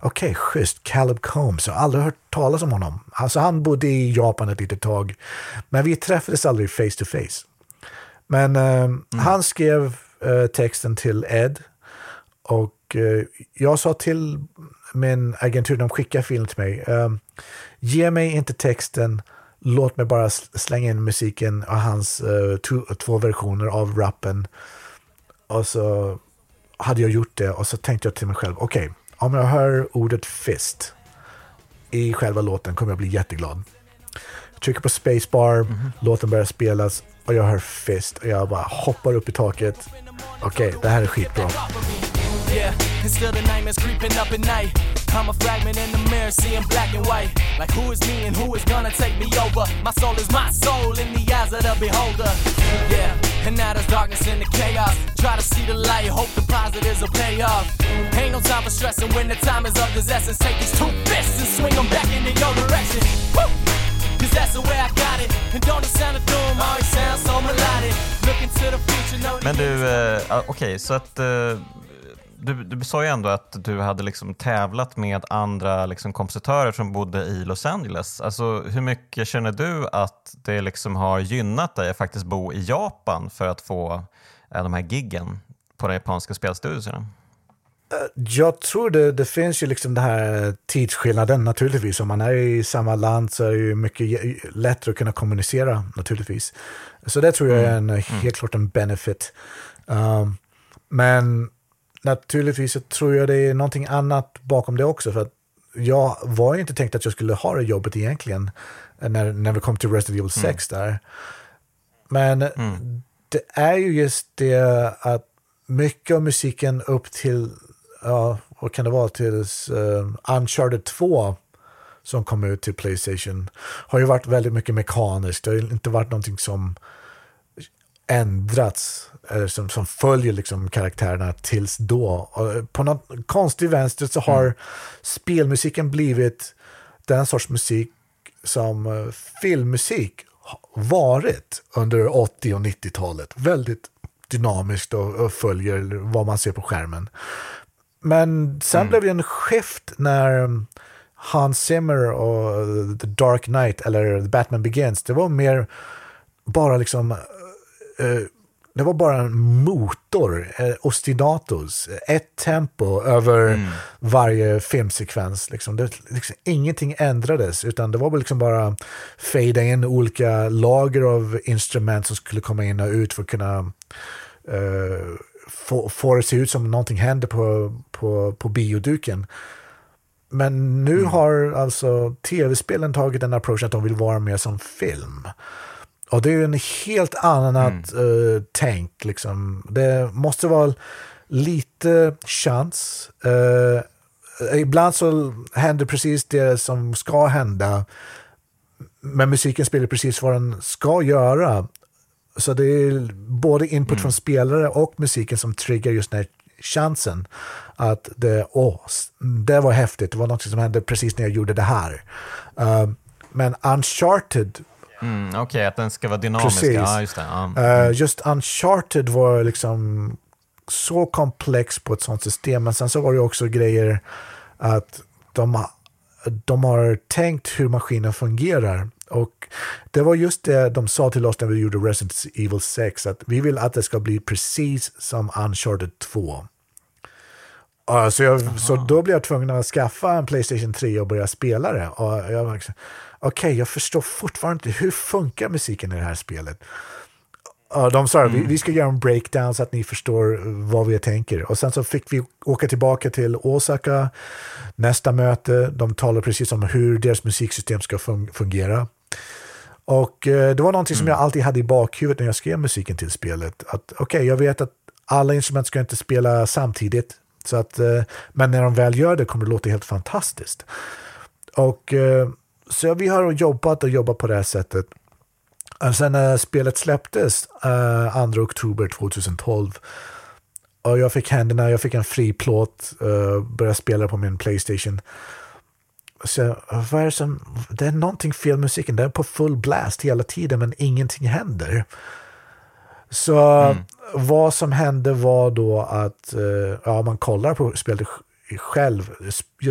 Okej, okay, schysst. Caleb Combs. Jag har aldrig hört talas om honom. Alltså han bodde i Japan ett litet tag. Men vi träffades aldrig face to face. Men eh, mm. han skrev eh, texten till Ed. Och eh, jag sa till min agentur, de skickade film till mig. Eh, ge mig inte texten, låt mig bara slänga in musiken och hans eh, två versioner av rappen. Och så hade jag gjort det och så tänkte jag till mig själv, okej, okay, om jag hör ordet fist i själva låten kommer jag bli jätteglad. Jag trycker på spacebar, mm -hmm. låten börjar spelas och jag hör fist och jag bara hoppar upp i taket. Okej, okay, det här är skitbra. Yeah, and still the nightmares creeping up at night. I'm a fragment in the mirror, seeing black and white. Like who is me and who is gonna take me over? My soul is my soul in the eyes of the beholder. Yeah, and now there's darkness in the chaos. Try to see the light, hope the positives will pay off. Ain't no time for stressing when the time is of this essence. Take these two fists and swing them back into your direction. Woo! Cause that's the way I got it. And don't it sound a doom, always sounds so melodic. Looking to the future, no Men du, uh, okej, okay, så att uh, du, du sa ju ändå att du hade liksom tävlat med andra liksom kompositörer som bodde i Los Angeles. Alltså, hur mycket känner du att det liksom har gynnat dig att faktiskt bo i Japan för att få äh, de här giggen på de japanska spelstudierna? Eh, jag tror det, det finns ju liksom den här tidsskillnaden naturligtvis. Om man är i samma land så är det ju mycket lättare att kunna kommunicera naturligtvis. Så det tror jag är en, mm. helt mm. klart en benefit. Um, men naturligtvis så tror jag det är någonting annat bakom det också. För att jag var ju inte tänkt att jag skulle ha det jobbet egentligen när, när vi kom till Resident Evil 6 mm. där. Men mm. det är ju just det att mycket av musiken upp till, ja, vad kan det vara, till uh, Uncharted 2 som kom ut till Playstation har ju varit väldigt mycket mekaniskt. Det har inte varit någonting som ändrats som, som följer liksom karaktärerna tills då. Och på något konstig vänster så har mm. spelmusiken blivit den sorts musik som uh, filmmusik varit under 80 och 90-talet. Väldigt dynamiskt och, och, följer vad man ser på skärmen. Men sen mm. blev det en skift när Hans Zimmer och The Dark Knight eller The Batman Begins, det var mer bara liksom det var bara en motor, eh, ostinatos, ett tempo över mm. varje filmsekvens. Liksom. Det, liksom, ingenting ändrades, utan det var väl liksom bara fejda in olika lager av instrument som skulle komma in och ut för att kunna uh, få, få det se ut som någonting händer på, på, på bioduken. Men nu mm. har alltså tv-spelen tagit den approachen att de vill vara mer som film. Och det är en helt annat mm. uh, tänk. Liksom. Det måste vara lite chans. Uh, ibland så händer precis det som ska hända. Men musiken spelar precis vad den ska göra. Så det är både input mm. från spelare och musiken som triggar just den här chansen. Att det, åh, det var häftigt, det var något som hände precis när jag gjorde det här. Uh, men Uncharted Mm, Okej, okay, att den ska vara dynamisk. Precis. Ja, just. Mm. Uh, just Uncharted var liksom så komplex på ett sånt system. Men sen så var det också grejer att de, de har tänkt hur maskinen fungerar. Och det var just det de sa till oss när vi gjorde Resident Evil 6, att vi vill att det ska bli precis som Uncharted 2. Uh, så, jag, så då blev jag tvungen att skaffa en Playstation 3 och börja spela det. Okej, okay, jag förstår fortfarande inte hur funkar musiken i det här spelet. Uh, de sa mm. vi, vi ska göra en breakdown så att ni förstår vad vi tänker. Och sen så fick vi åka tillbaka till Osaka, nästa möte. De talade precis om hur deras musiksystem ska fun fungera. Och uh, det var någonting mm. som jag alltid hade i bakhuvudet när jag skrev musiken till spelet. Att okej, okay, jag vet att alla instrument ska inte spela samtidigt. Så att, uh, men när de väl gör det kommer det låta helt fantastiskt. Och så vi har jobbat och jobbat på det här sättet. Sen när spelet släpptes, uh, 2 oktober 2012, och jag fick händerna, jag fick en fri plåt, uh, började spela på min Playstation. Så vad är det som, det är någonting fel med musiken, den är på full blast hela tiden men ingenting händer. Så mm. vad som hände var då att, ja man kollar på spelet själv,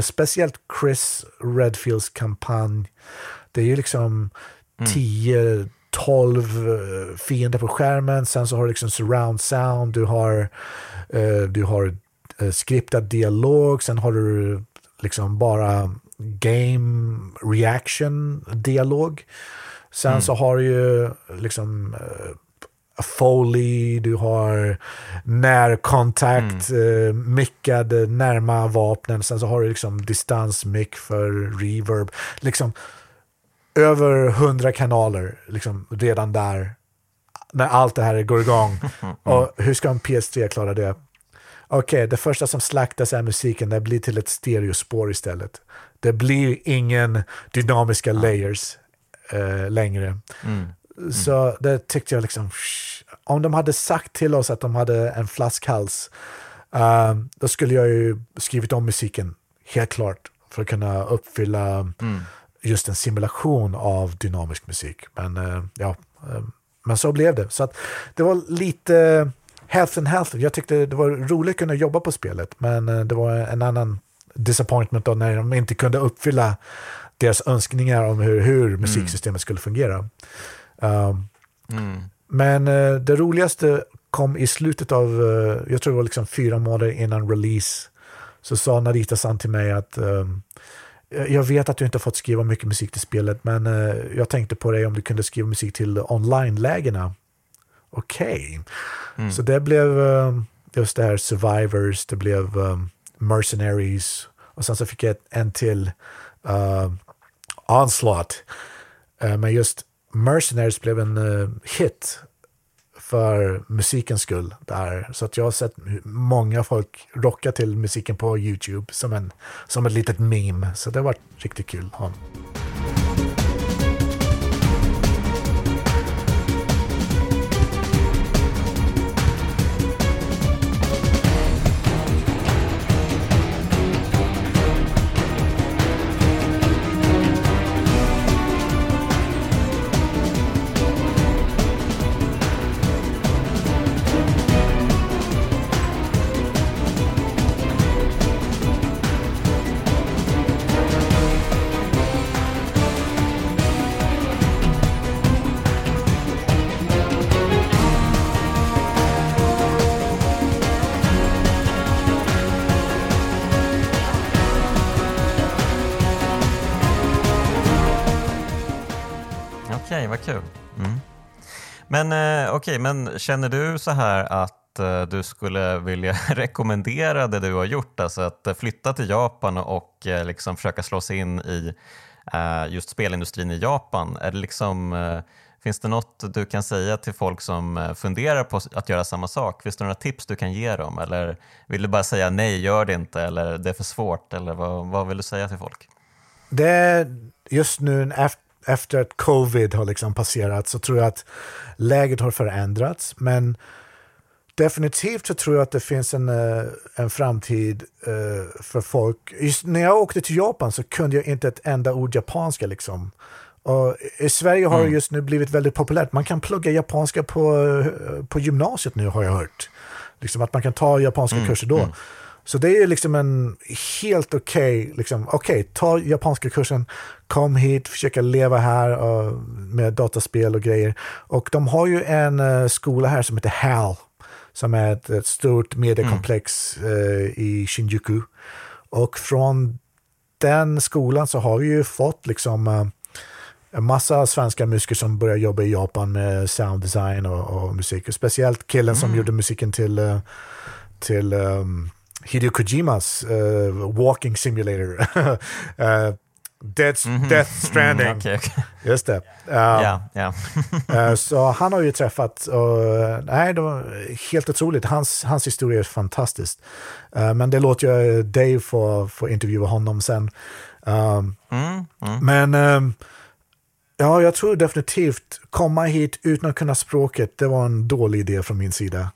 speciellt Chris Redfields kampanj, det är ju liksom mm. tio 12 eh, fiender på skärmen. Sen så har du liksom surround sound, du har, eh, du har eh, skriptad dialog, sen har du liksom bara game reaction dialog. Sen mm. så har du ju liksom Foley, du har närkontakt, mm. uh, mickad närma vapnen, sen så har du liksom distansmick för reverb. Liksom, över hundra kanaler liksom, redan där när allt det här går igång. [laughs] Och hur ska en PS3 klara det? Okej, okay, det första som slaktas är musiken, det blir till ett stereospår istället. Det blir ingen dynamiska layers eh, längre. Mm. Mm. Så det tyckte jag liksom, om de hade sagt till oss att de hade en flaskhals, uh, då skulle jag ju skrivit om musiken, helt klart, för att kunna uppfylla mm just en simulation av dynamisk musik. Men eh, ja, eh, men så blev det. Så att det var lite health and health. Jag tyckte det var roligt att kunna jobba på spelet, men eh, det var en annan disappointment då när de inte kunde uppfylla deras önskningar om hur, hur mm. musiksystemet mm. skulle fungera. Um, mm. Men det roligaste kom i slutet av, jag tror det var liksom fyra månader innan release, så sa Narita-san till mig att um, jag vet att du inte har fått skriva mycket musik till spelet, men eh, jag tänkte på dig om du kunde skriva musik till online-lägena. Okej. Okay. Mm. Så det blev eh, just det här Survivors, det blev um, Mercenaries och sen så fick jag en till uh, Onslaught. Uh, men just Mercenaries blev en uh, hit för musikens skull där. Så att jag har sett många folk rocka till musiken på YouTube som, en, som ett litet meme. Så det har varit riktigt kul. Ja. Kul! Mm. Men eh, okej, okay, men känner du så här att eh, du skulle vilja [laughs] rekommendera det du har gjort, alltså att flytta till Japan och eh, liksom försöka slå sig in i eh, just spelindustrin i Japan? Är det liksom, eh, finns det något du kan säga till folk som eh, funderar på att göra samma sak? Finns det några tips du kan ge dem? Eller vill du bara säga nej, gör det inte, eller det är för svårt? Eller vad, vad vill du säga till folk? Det är just nu efter att covid har liksom passerat så tror jag att läget har förändrats. Men definitivt så tror jag att det finns en, eh, en framtid uh, för folk. Just när jag åkte till Japan så kunde jag inte ett enda ord japanska. Liksom. Och I Sverige har mm. det just nu blivit väldigt populärt. Man kan plugga japanska på, eh, på gymnasiet nu har jag hört. Liksom att man kan ta japanska mm, kurser då. Mm. Så det är liksom en helt okej, okay, liksom, okej, okay, ta japanska kursen, kom hit, försöka leva här uh, med dataspel och grejer. Och de har ju en uh, skola här som heter HAL, som är ett, ett stort mediekomplex mm. uh, i Shinjuku. Och från den skolan så har vi ju fått liksom en massa svenska musiker som börjar jobba i Japan med sounddesign och, och musik. Och speciellt killen mm. som gjorde musiken till, till um, Hideo Kojimas uh, Walking Simulator. [laughs] uh, Death, mm -hmm. Death Stranding. Mm, okay, okay. Just det. Um, yeah, [laughs] yeah. uh, så han har ju träffat, och, nej, det var helt otroligt. Hans, hans historia är fantastisk. Uh, men det låter jag Dave få, få intervjua honom sen. Um, mm, mm. Men um, ja, jag tror definitivt komma hit utan att kunna språket, det var en dålig idé från min sida.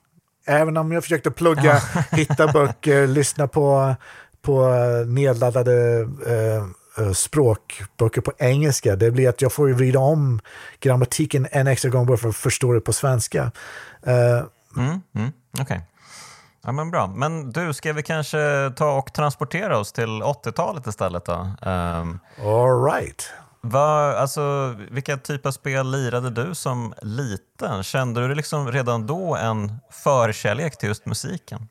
Även om jag försökte plugga, [laughs] hitta böcker, lyssna på, på nedladdade eh, eh, språkböcker på engelska. Det blir att jag får vrida om grammatiken en extra gång bara för att förstå det på svenska. Uh, mm, mm. Okay. Ja, men bra. Men du, ska vi kanske ta och transportera oss till 80-talet istället då? Um, All right. Var, alltså, vilka typer av spel lirade du som liten? Kände du liksom redan då en förkärlek till just musiken?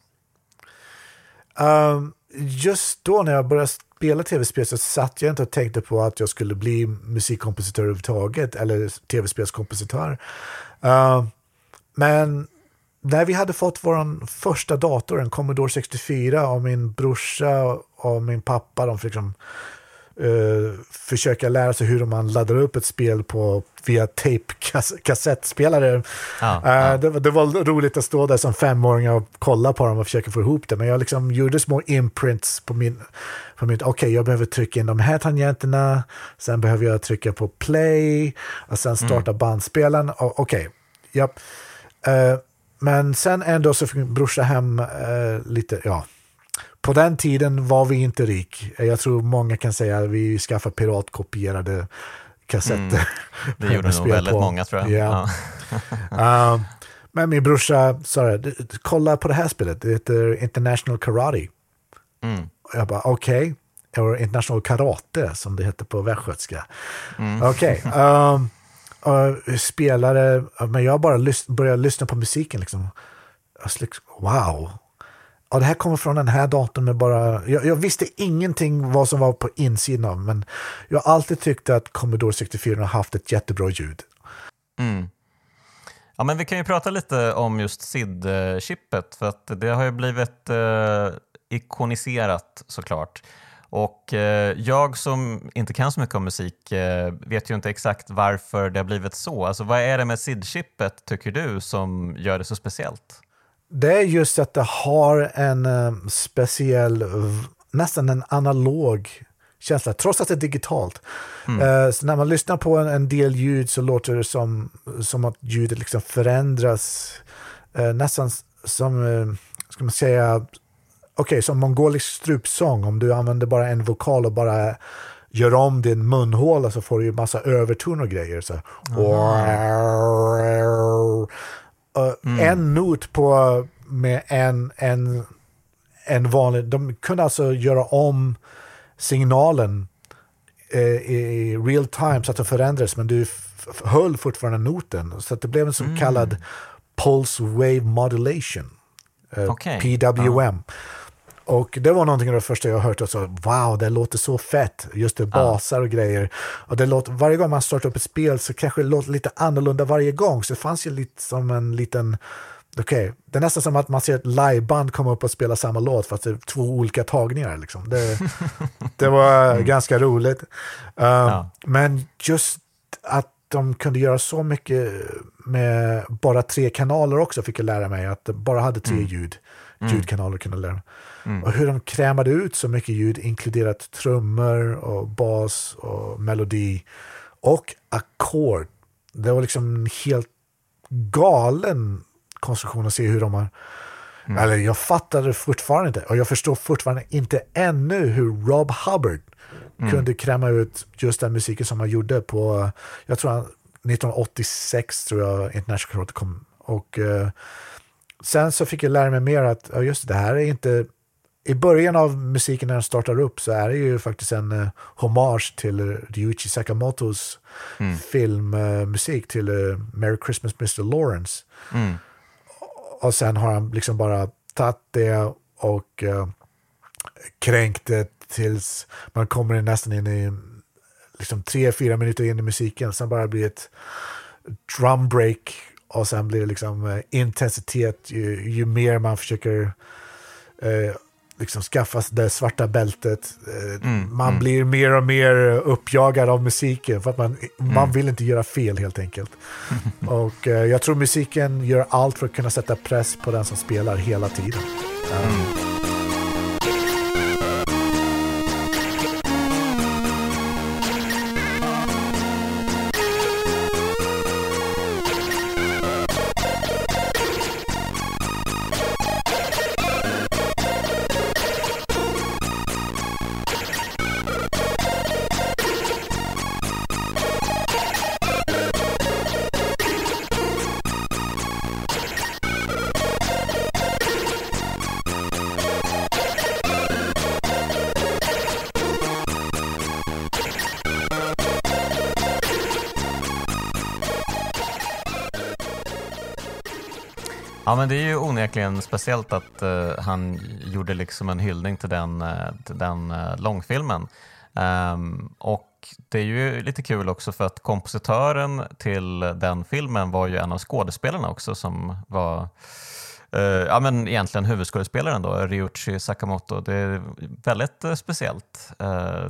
Um, just då när jag började spela tv-spel så satt jag inte och tänkte på att jag skulle bli musikkompositör överhuvudtaget eller tv-spelskompositör. Uh, men när vi hade fått vår första dator, en Commodore 64, och min brorsa och min pappa, de fick liksom uh, försöka lära sig hur man laddar upp ett spel på via tape-kassettspelare. Ja, uh, ja. det, det, var roligt att stå där som femåring och kolla på dem och försöka få ihop det. Men jag liksom gjorde små imprints på min... På min Okej, okay, jag behöver trycka in de här tangenterna. Sen behöver jag trycka på play. Och sen starta mm. bandspelaren. Okej, okay, ja. Uh, men sen ändå så fick min brorsa hem lite, ja, på den tiden var vi inte rik. Jag tror många kan säga att vi skaffade piratkopierade kassetter. Mm. Det [laughs] gjorde nog väldigt på. många tror jag. Yeah. Ja. uh, [laughs] men min brorsa sa kolla på det här spelet, det heter International Karate. Mm. Jag bara okej, okay. eller International Karate som det heter på västgötska. Mm. Okej. Okay. Um, uh, spelare, men jag bara lys började lyssna på musiken liksom. liksom wow, ja, det här kommer från den här datorn med bara... Jag, jag, visste ingenting vad som var på insidan men jag har alltid tyckt att Commodore 64 har haft ett jättebra ljud. Mm. Ja, men vi kan ju prata lite om just SID-chippet för att det har ju blivit eh, ikoniserat såklart. Och eh, jag som inte kan så mycket om musik eh, vet ju inte exakt varför det har blivit så. Alltså, vad är det med SID-chippet tycker du som gör det så speciellt? Det är just att det har en um, speciell, nästan en analog känsla, trots att det är digitalt. Mm. Uh, när man lyssnar på en, en, del ljud så låter det som, som att ljudet liksom förändras, uh, nästan som, uh, ska man säga, okej, okay, som mongolisk strupsång, om du använder bara en vokal och bara gör om din munhåla så får du ju massa överton och grejer. Så. Mm. En not på, med en, en, en vanlig... De kunde alltså göra om signalen eh, i real time så att det förändrades men du höll fortfarande noten. Så att det blev en så mm. kallad Pulse Wave Modulation. Eh, okay. PWM. Uh. Och det var någonting av det första jag hört och så wow, det låter så fett. Just det, basar och grejer. Och det låter, varje gång man startar upp ett spel så kanske det låter lite annorlunda varje gång. Så det fanns ju lite som en liten Okej, okay. det är nästan som att man ser ett liveband komma upp och spela samma låt fast det är två olika tagningar. Liksom. Det, [laughs] det var mm. ganska roligt. Um, ja. Men just att de kunde göra så mycket med bara tre kanaler också fick jag lära mig. Att de bara hade tre mm. ljud, mm. ljudkanaler kunde lära mig. Mm. Och hur de krämade ut så mycket ljud, inkluderat trummor och bas och melodi och ackord. Det var liksom en helt galen konstruktion att se hur de har... Mm. Eller jag fattar det fortfarande inte. Och jag förstår fortfarande inte ännu hur Rob Hubbard mm. kunde kräma ut just den musiken som han gjorde på, jag tror han, 1986 tror jag International Karate kom. Och uh, sen så fick jag lära mig mer att ja, just det här är inte i början av musiken när den startar upp så är det ju faktiskt en uh, hommage till Ryuichi Sakamotos mm. filmmusik uh, till uh, Merry Christmas Mr. Lawrence. Mm. Och sen har han liksom bara tagit det och uh, kränkt det tills man kommer nästan in i liksom tre, fyra minuter in i musiken. Sen bara blir det ett drum break och sen blir det liksom intensitet ju, ju mer man försöker liksom skaffa det svarta bältet. Eh, mm, man mm. blir mer och mer uppjagad av musiken för att man, mm. man vill inte göra fel helt enkelt. [laughs] och eh, jag tror musiken gör allt för att kunna sätta press på den som spelar hela tiden. Um, men det är ju onekligen speciellt att uh, han gjorde liksom en hyllning till den, uh, till den uh, långfilmen. Um, och det är ju lite kul också för att kompositören till den filmen var ju en av skådespelarna också som var ja, men egentligen huvudskådespelaren då, Ryuichi Sakamoto. Det är väldigt speciellt.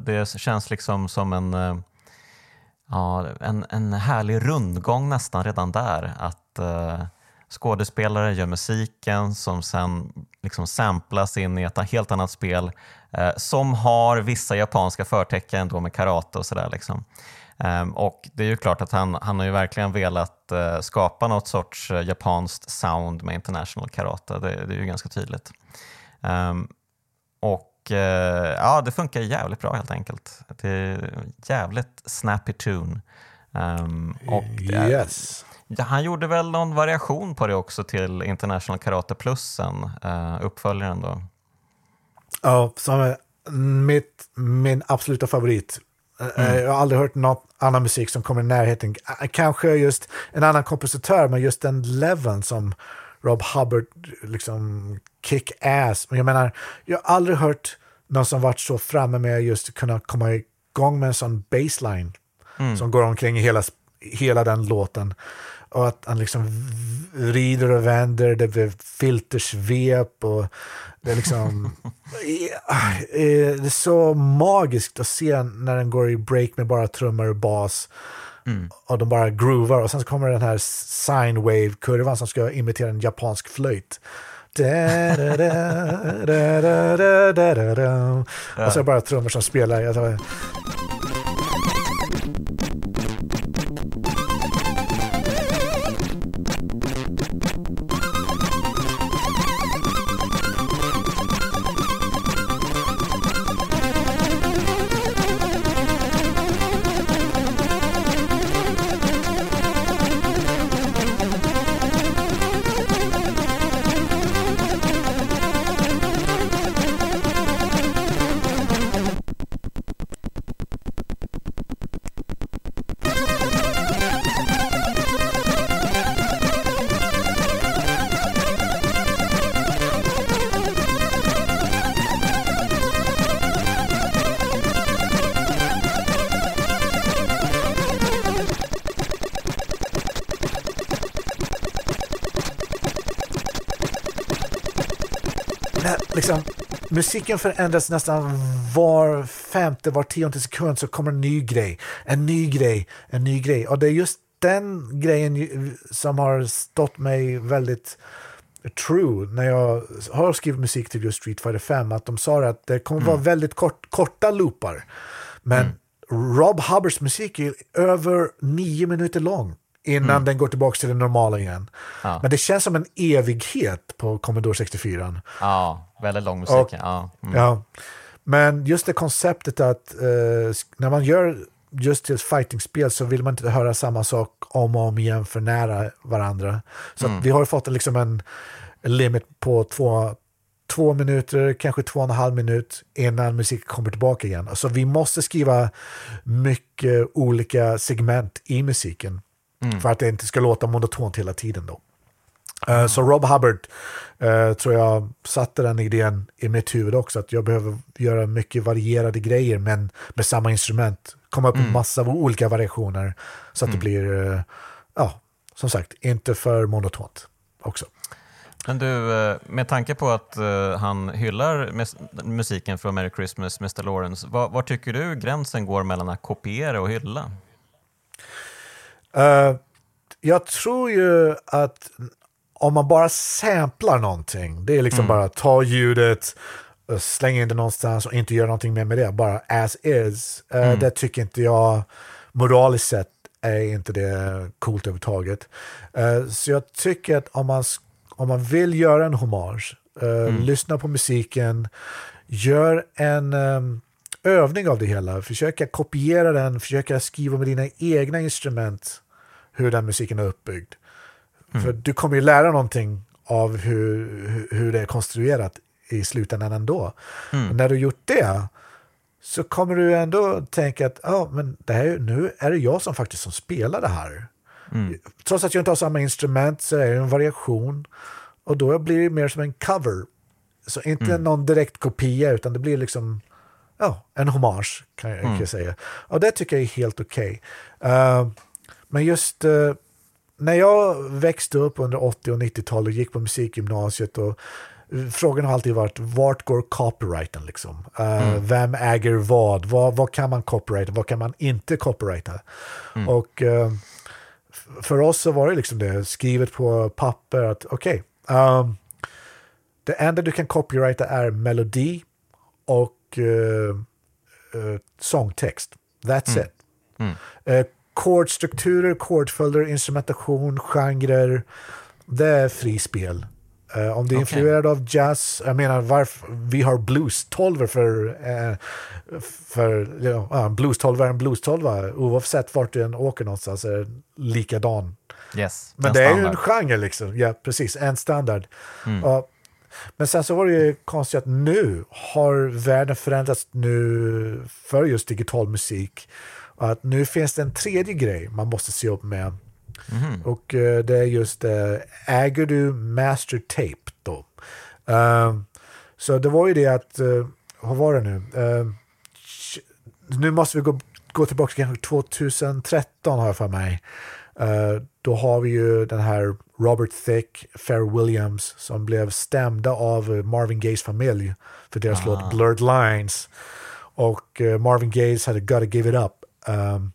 det känns liksom som en, ja, en, en härlig rundgång nästan redan där. Att skådespelare gör musiken som sen liksom samplas in i ett helt annat spel eh, som har vissa japanska förtecken då med karate och sådär. Liksom. Eh, och det är ju klart att han, han har ju verkligen velat eh, skapa något sorts eh, japanskt sound med international karate. Det, det är ju ganska tydligt. Ehm, och eh, ja, det funkar jävligt bra helt enkelt. Det är jävligt snappy tune. Um, och det är, yes. Ja, han gjorde väl någon variation på det också till International Karate Plusen, uh, uppföljaren då. Ja, som är mitt, min absoluta favorit. Eh, mm. Jag har aldrig hört någon annan musik som kommer i närheten. Kanske just en annan kompositör, men just den leveln som Rob Hubbard liksom kick-ass. Men jag menar, jag har aldrig hört någon som varit så framme med just kunna komma igång med en sån baseline mm. som går omkring i hela, hela den låten. Och att han liksom vrider och vänder, det blir filtersvep och det är liksom... [laughs] det är så magiskt att se när den går i break med bara trummor och bas. Mm. Och de bara groovar och sen så kommer den här sine wave-kurvan som ska imitera en japansk flöjt. Och så är det bara trummor som spelar. Musiken förändras nästan var femte, var tionde sekund så kommer en ny grej, en ny grej, en ny grej. Och det är just den grejen som har stått mig väldigt true när jag har skrivit musik till just Street Fighter 5 att de sa att det kommer mm. vara väldigt kort, korta loopar. Men mm. Rob Hubbards musik är över nio minuter lång innan mm. den går tillbaka till det normala igen. Ja. Men det känns som en evighet på Commodore 64. Ja, väldigt lång musik. Och, ja. Mm. ja. Men just det konceptet att eh, när man gör just till fightingspel så vill man inte höra samma sak om och om igen för nära varandra. Så mm. vi har fått liksom en limit på två, två minuter, kanske två och en halv minut innan musiken kommer tillbaka igen. Alltså vi måste skriva mycket olika segment i musiken mm. för att det inte ska låta monotont hela tiden. då. Uh, så Rob Hubbard uh, tror jag satte den idén i mitt huvud också, att jag behöver göra mycket varierade grejer men med samma instrument. Komma upp med mm. massa olika variationer så att mm. det blir, uh, ja, som sagt, inte för monotont också. Men du, med tanke på att han hyllar musiken från Merry Christmas, Mr Lawrence, var, var, tycker du gränsen går mellan att kopiera och hylla? Uh, jag tror ju att om man bara samplar någonting, det är liksom mm. bara ta ljudet, slänga in det någonstans och inte göra någonting mer med det, bara as is. Uh, mm. Det tycker inte jag moraliskt sett är inte det coolt överhuvudtaget. Uh, så jag tycker att om man om man vill göra en hommage, mm. lyssna på musiken, gör en um, övning av det hela, försöka kopiera den, försöka skriva med dina egna instrument hur den musiken är uppbyggd. Mm. För du kommer ju lära någonting av hur, hur det är konstruerat i slutändan ändå. Mm. När du gjort det så kommer du ändå tänka att ah, men det här, nu är det jag som faktiskt som spelar det här. Mm. Trots att jag inte har samma instrument så är det en variation. Och då blir det mer som en cover. Så inte mm. någon direkt kopia utan det blir liksom ja, en hommage kan jag, mm. säga. Och det tycker jag är helt okej. Okay. Uh, eh, men just uh, när jag växte upp under 80 och 90-talet och gick på musikgymnasiet och Frågan har alltid varit, vart går copyrighten? Liksom? Uh, mm. Vem äger vad? vad? Vad kan man copyrighta? Vad kan man inte copyrighta? Mm. Och för oss så var det liksom det, skrivet på papper att okej, okay, um, det enda du kan copyrighta är melodi och uh, uh, sångtext. That's mm. it. Mm. Uh, Chordstrukturer, chordföljder, instrumentation, genrer, det är frispel. Uh, om det är okay. influerad av jazz, jag menar varför, vi har blues 12 för, uh, för you know, uh, blues 12 är en blues 12 oavsett vart du än åker någonstans är det likadan. Yes, men det standard. är ju en genre liksom, ja precis, en standard. Mm. Uh, men sen så var det ju konstigt att nu har världen förändrats nu för just digital musik. Och att nu finns det en tredje grej man måste se upp med. Mm. Och uh, det är just, uh, äger du master tape då? Uh, så det var ju det att, uh, vad var det nu? nu måste vi gå, gå tillbaka till kanske 2013 har jag för mig. Då har vi ju den här Robert Thicke, Fair Williams som blev stämda av Marvin Gayes familj för deras ah. låt Blurred Lines. Och Marvin Gaye hade Gotta Give It Up. Um,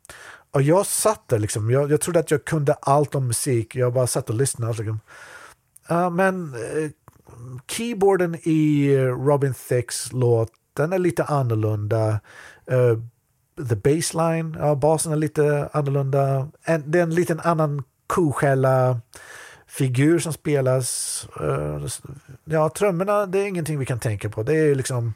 och jag satt där liksom, jag, jag trodde att jag kunde allt om musik, jag bara satt och lyssnade. Liksom. Uh, men uh, keyboarden i Robin Thicks låt, den är lite annorlunda. Uh, the baseline, ja, basen är lite annorlunda. En, det är en liten annan koskälla figur som spelas. Uh, ja, trummorna, det är ingenting vi kan tänka på. Det är liksom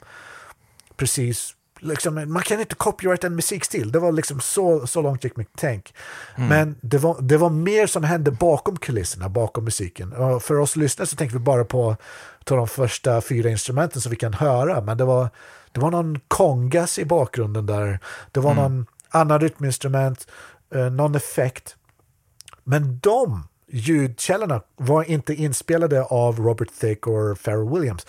precis liksom, man kan inte copyrighta en musikstil. Det var liksom så, så långt gick mitt tänk. Mm. Men det var, det var mer som hände bakom kulisserna, bakom musiken. Och för oss lyssnare så tänkte vi bara på de första fyra instrumenten som vi kan höra. Men det var, det var någon kongas i bakgrunden där. Det var mm. någon annan rytminstrument, eh, någon effekt. Men de ljudkällorna var inte inspelade av Robert Thicke och Pharrell Williams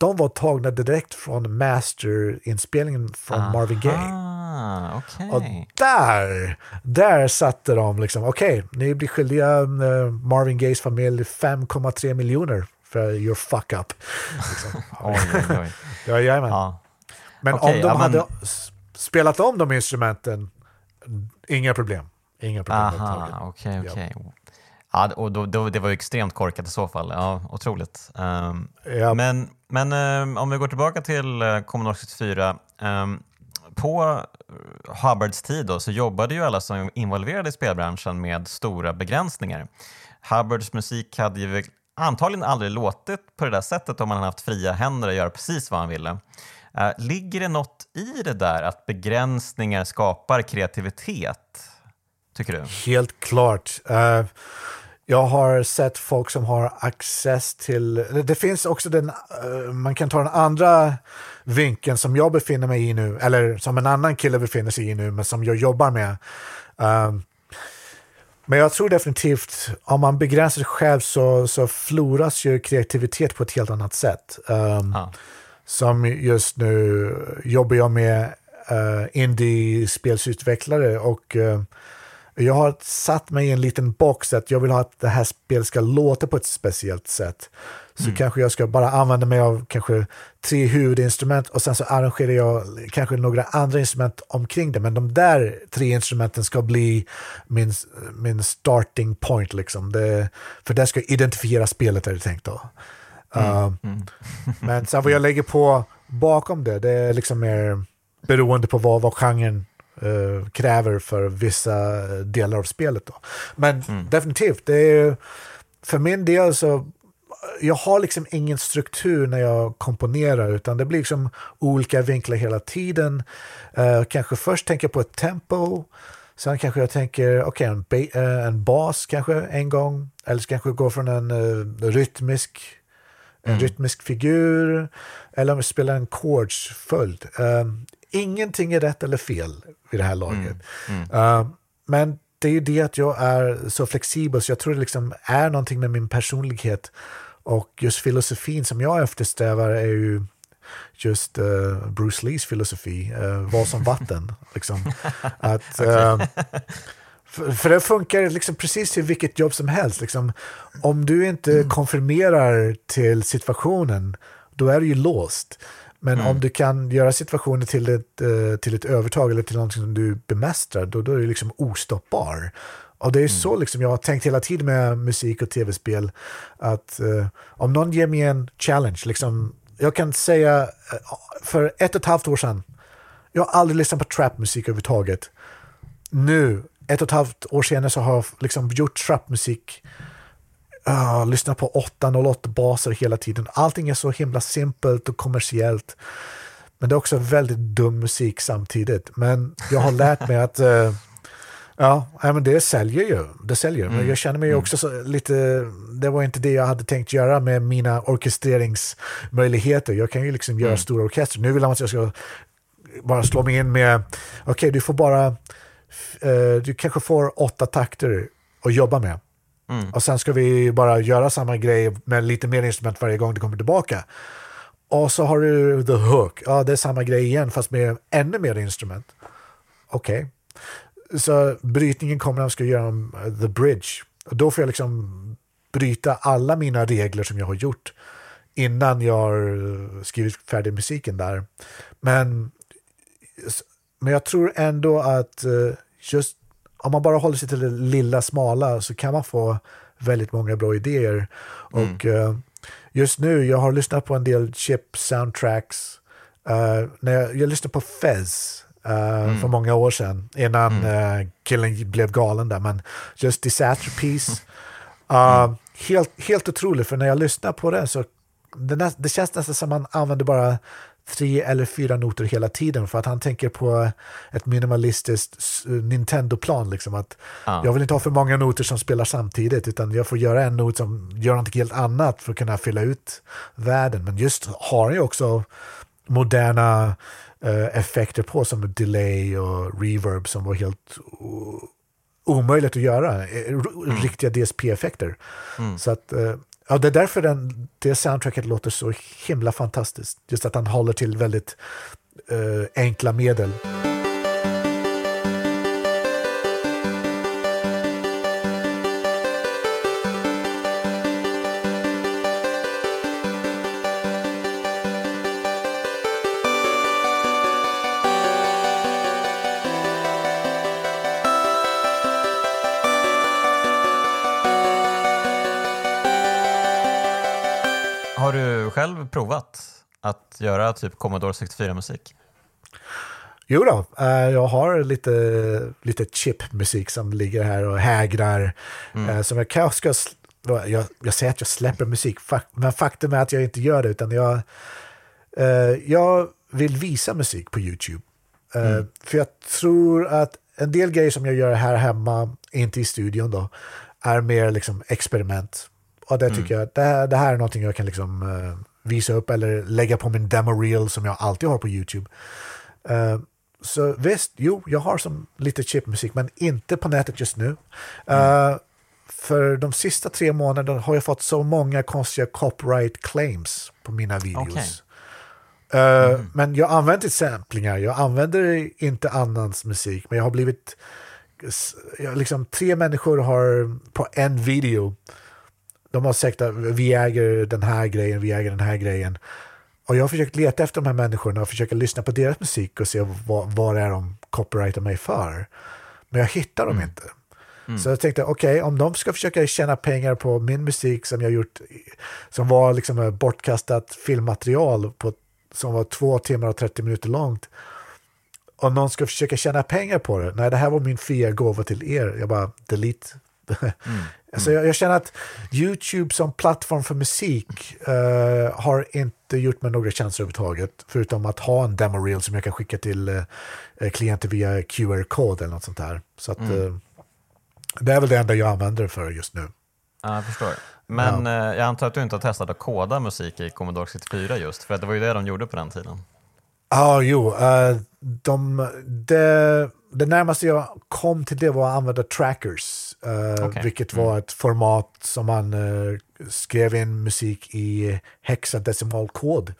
de var tagna direkt från masterinspelningen från Aha, Marvin Gaye. Okay. Och där, där satte de liksom, okej, okay, ni blir skyldiga uh, Marvin Gayes familj 5,3 miljoner för your fuck up. Liksom. [laughs] oj, oj, oj. [laughs] ja, ja. Men okay, om de ja, hade men... spelat om de instrumenten, inga problem. Inga problem. Aha, okej, okay, okej. Ja. Ja, och då, då, det var ju extremt korkat i så fall. Ja, otroligt. Um, ja. Men, men um, om vi går tillbaka till uh, Commodore 64. Um, på Hubbards tid då, så jobbade ju alla som involverade i spelbranschen med stora begränsningar. Hubbards musik hade ju antagligen aldrig låtit på det där sättet om man hade haft fria händer att göra precis vad han ville. Uh, ligger det något i det där att begränsningar skapar kreativitet? Tycker du? Helt klart. Uh jag har sett folk som har access till, det finns också den, eh, man kan ta den andra vinkeln som jag befinner mig i nu, eller som en annan kille befinner sig i nu, men som jag jobbar med. Um, men jag tror definitivt, om man begränsar sig själv så, så floras ju kreativitet på ett helt annat sätt. Um, ah. Som just nu jobbar jag med uh, indie-spelsutvecklare och uh, jag har satt mig i en liten box att jag vill ha att det här spelet ska låta på ett speciellt sätt. Så mm. kanske jag ska bara använda mig av kanske tre huvudinstrument och sen så arrangerar jag kanske några andra instrument omkring det. Men de där tre instrumenten ska bli min, min starting point. Liksom. Det, för det ska identifiera spelet är det tänkt då. Mm. Mm. [laughs] men sen vad jag lägger på bakom det, det är liksom mer beroende på vad, vad genren uh, kräver för vissa delar av spelet. Då. Men mm. definitivt, det är, för min del så jag har liksom ingen struktur när jag komponerar utan det blir liksom olika vinklar hela tiden. Uh, kanske först tänker jag på ett tempo, sen kanske jag tänker okej okay, en, uh, en bas kanske en gång, eller så kanske jag går från en rytmisk en mm. rytmisk figur eller om vi spelar en chordsföljd. Uh, ingenting är rätt eller fel vid det här laget. Mm. Mm. men det är ju det att jag är så flexibel så jag tror det liksom är någonting med min personlighet och just filosofin som jag eftersträvar är ju just uh, Bruce Lees filosofi, uh, vad som vatten. liksom. [laughs] Att, uh, [laughs] för, för, det funkar liksom precis till vilket jobb som helst. Liksom. Om du inte mm. konfirmerar till situationen, då är du ju låst. Men mm. om du kan göra situationen till ett, till ett övertag eller till något som du bemästrar, då, då är du liksom ostoppbar. Och det är mm. så liksom jag har tänkt hela tiden med musik och tv-spel. Att uh, om någon ger mig en challenge, liksom, jag kan säga uh, för ett och ett halvt år sedan, jag har aldrig lyssnat på trapmusik överhuvudtaget. Nu, ett och ett halvt år senare, så har jag liksom gjort trapmusik. Uh, lyssnat på 808 baser hela tiden. Allting är så himla simpelt och kommersiellt. Men det är också väldigt dum musik samtidigt. Men jag har lärt mig att uh, Ja, men det säljer ju. Det säljer. Mm. Men jag känner mig mm. också så, lite, det var inte det jag hade tänkt göra med mina orkestreringsmöjligheter. Jag kan ju liksom mm. göra stora orkester. Nu vill han att jag ska bara slå mig in med, okej okay, du får bara, du kanske får åtta takter att jobba med. Mm. Och sen ska vi bara göra samma grej med lite mer instrument varje gång du kommer tillbaka. Och så har du the hook, ja det är samma grej igen fast med ännu mer instrument. Okej. Okay. Så brytningen kommer när jag ska göra uh, the bridge. Och då får jag liksom bryta alla mina regler som jag har gjort innan jag har skrivit färdig musiken där. Men, men jag tror ändå att uh, just om man bara håller sig till det lilla smala så kan man få väldigt många bra idéer. Mm. Och just nu, jag har lyssnat på en del chip soundtracks. Uh, när jag, jag lyssnade på Fez Uh, mm. för många år sedan innan mm. uh, killen blev galen där. Men just Disaster Piece. [laughs] Mm. helt, helt otroligt, för när jag lyssnar på det så det, det känns nästan som man använder bara tre eller fyra noter hela tiden för att han tänker på ett minimalistiskt Nintendo-plan. Liksom, att ah. Jag vill inte ha för många noter som spelar samtidigt utan jag får göra en not som gör något helt annat för att kunna fylla ut världen. Men just har han ju också moderna uh, effekter på som delay och reverb som var helt omöjligt att göra. Eh, mm. Riktiga DSP-effekter. Mm. Så att, uh, ja, det är därför den, det soundtracket låter så himla fantastiskt. Just att han håller till väldigt uh, enkla medel. Provat att göra typ Commodore 64-musik? Jo då, uh, jag har lite, lite chip-musik som ligger här och hägrar. Mm. Uh, som jag kanske ska... Jag, jag säger att jag släpper musik, men faktum är att jag inte gör det, utan jag, uh, jag vill visa musik på YouTube. Mm. För jag tror att en del grejer som jag gör här hemma, inte i studion då, är mer liksom experiment. Och det tycker mm. jag, det, det, här är någonting jag kan liksom uh, visa upp eller lägga på min demo reel som jag alltid har på YouTube. Uh, så visst, jo, jag har som lite chipmusik, men inte på nätet just nu. Mm. Uh, för de sista tre månaderna har jag fått så många konstiga copyright claims på mina videos. Okay. Uh, mm. Men jag använder samplingar, jag använder inte annans musik, men jag har blivit... Jag, liksom, tre människor har på en video, de har sagt att vi äger den här grejen, vi äger den här grejen. Och jag har försökt leta efter de här människorna och försöka lyssna på deras musik och se vad, vad är de copyrightar mig för. Men jag hittar dem mm. inte. Mm. Så jag tänkte, okej, okay, om de ska försöka tjäna pengar på min musik som jag gjort, som var liksom bortkastat filmmaterial på, som var två timmar och 30 minuter långt, om någon ska försöka tjäna pengar på det, nej det här var min fria gåva till er, jag bara delete. [laughs] Mm. Alltså jag, jag, känner att YouTube som plattform för musik uh, har inte gjort mig några tjänster överhuvudtaget, förutom att ha en demo reel som jag kan skicka till uh, klienter via QR-kod eller något sånt där. Så att, uh, det är väl det enda jag använder för just nu. Ja, jag förstår. Men ja. eh, jag antar att du inte har testat att koda musik i Commodore 64 just, för det var ju det de gjorde på den tiden. Ja, ah, jo. De, det, det närmaste jag kom till det var att använda trackers, uh, okay. vilket var mm. ett format som man uh, skrev in musik i hexadecimalkod.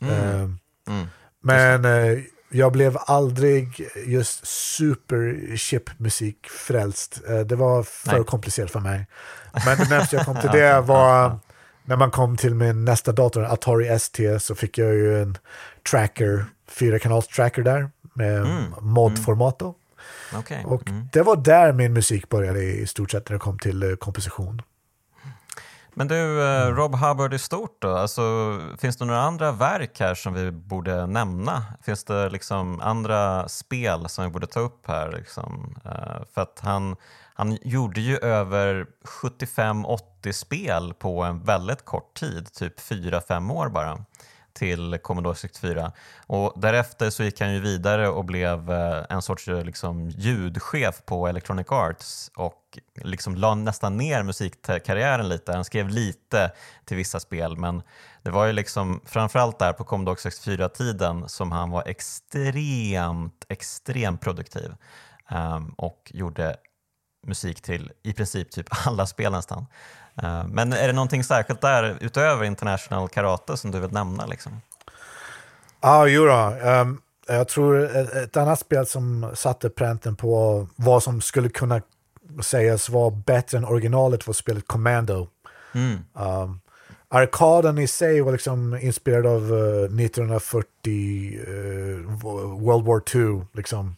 Mm. Mm. Men jag blev aldrig just super chip-musik frälst. Eh, det var för Nej. komplicerat för mig. Men det närmaste jag kom till [laughs] det var när man kom till min nästa dator, Atari ST, så fick jag ju en tracker, fyra kanals tracker där med mm. mod-format då. Okay. Och mm. det var där min musik började i stort sett när det kom till eh, komposition. Men du, eh, mm. Rob Hubbard i stort då, alltså, finns det några andra verk här som vi borde nämna? Finns det liksom andra spel som vi borde ta upp här? Liksom? Uh, för att han, han gjorde ju över 75-80 spel på en väldigt kort tid, typ 4-5 år bara till Commodore 64. Och därefter så gick han ju vidare och blev eh, en sorts eh, liksom, ljudchef på Electronic Arts och liksom la nästan ner musikkarriären lite. Han skrev lite till vissa spel men det var ju liksom framförallt där på Commodore 64-tiden som han var extremt, extremt produktiv um, och gjorde musik till i princip typ alla spel nästan. Eh, men är det någonting särskilt där utöver International Karate som du vill nämna? Liksom? Ja, jo då. Um, jag tror ett, ett, annat spel som satte pränten på vad som skulle kunna sägas vara bättre än originalet var spelet Commando. Mm. Um, arkaden i sig var liksom inspirerad av uh, 1940 uh, World War II. Liksom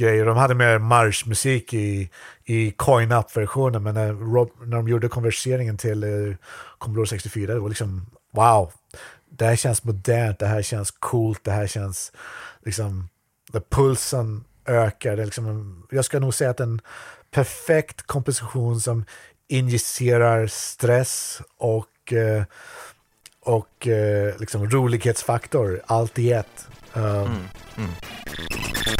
grejer. De hade mer marschmusik i, i coin-up-versionen, men när, Rob, när de gjorde konverseringen till eh, Commodore 64, det var liksom wow, det här känns modernt, det här känns coolt, det här känns liksom, där pulsen ökar. Det liksom, jag ska nog säga att en perfekt komposition som injicerar stress och, eh, och eh, liksom rolighetsfaktor, allt i ett. Um, mm, mm.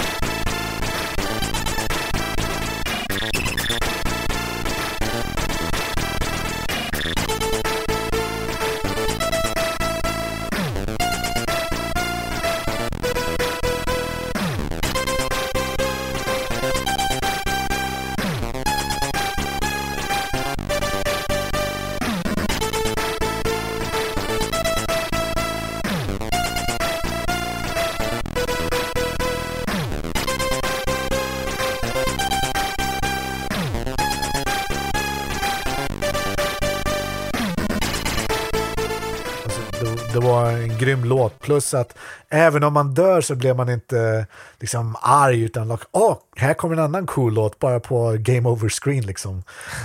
Plus att även om man dör så blir man inte liksom arg utan åh, oh, här kommer en annan cool låt bara på game over screen liksom.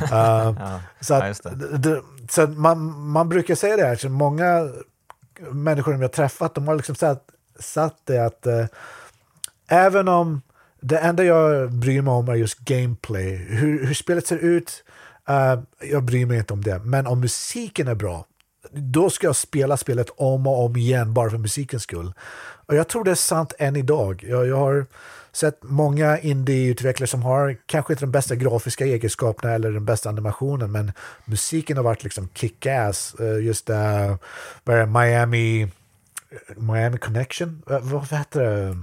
Uh, [laughs] ja, så att, ja, så man, man brukar säga det här, så många människor som jag träffat, de har liksom satt, satt det att uh, även om det enda jag bryr mig om är just gameplay, hur, hur spelet ser ut, uh, jag bryr mig inte om det. Men om musiken är bra då ska jag spela spelet om och om igen bara för musikens skull. Och jag tror det är sant än idag. Jag, jag har sett många indieutvecklare som har kanske inte de bästa grafiska egenskaperna eller den bästa animationen, men musiken har varit liksom kick-ass. Eh, just det, uh, Miami, Miami Connection, uh, vad heter det?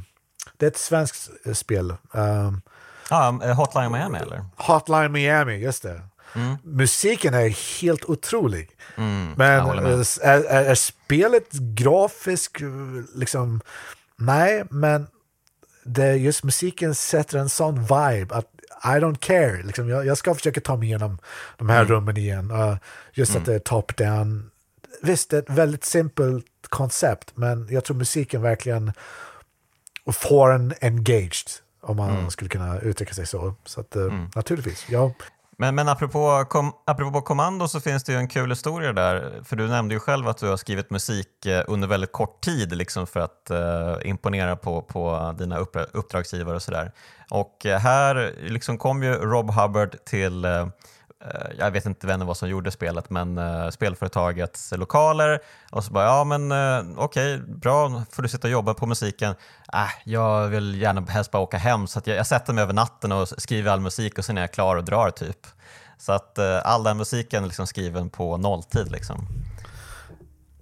Det är ett svenskt spel. Um, ah, Hotline Miami eller? Hotline Miami, just det. Mm. Musiken är helt otrolig. Mm, Men är, är, är, spelet grafiskt, liksom, nej, men det, just musiken sätter en sån vibe att I don't care. Liksom, jag, jag ska försöka ta mig igenom de här mm. rummen igen. Uh, just att mm. det är top-down. Visst, det är ett väldigt simpelt koncept, men jag tror musiken verkligen får en engaged, om man mm. skulle kunna uttrycka sig så. Så att, uh, naturligtvis, ja. Men, men apropå, kom, apropå kommando så finns det ju en kul historia där. För du nämnde ju själv att du har skrivit musik eh, under väldigt kort tid liksom för att uh, imponera på, på dina upp, uppdragsgivare och sådär. Och eh, här liksom kom ju Rob Hubbard till uh, Eh, jag vet inte vem det var som gjorde spelet, men uh, spelföretagets lokaler. Och så bara, ja men uh, okej, okay, bra, får du sitta och jobba på musiken. Äh, jag vill gärna helst bara åka hem, så jag, jag sätter mig över natten och skriver all musik och sen är jag klar och drar typ. Så att uh, all den musiken är liksom skriven på nolltid. Liksom.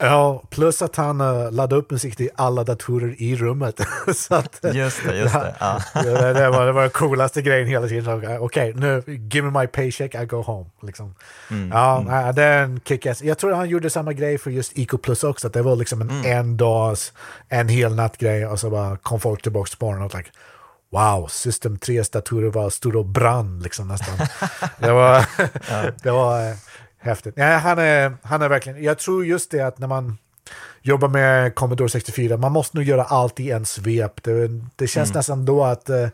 Ja, plus att han uh, laddade upp musik till alla datorer i rummet. [laughs] så att, just det, just det. Ja. [laughs] det, det, var, det var den coolaste grejen hela tiden. Okej, okay, nu, give me my paycheck, I go home. Liksom. Mm, ja, mm. det är en kick -ass. Jag tror han gjorde samma grej för just Eco Plus också, att det var liksom en mm. en dags, en hel natt grej och så bara kom folk tillbaka på morgonen och like, Wow, System 3 datorer var stora och brann liksom nästan. [laughs] det var, det var eh, Häftigt. Ja, han, är, han är verkligen, jag tror just det att när man jobbar med Commodore 64, man måste nog göra allt i en svep. Det, det känns mm. nästan då att uh,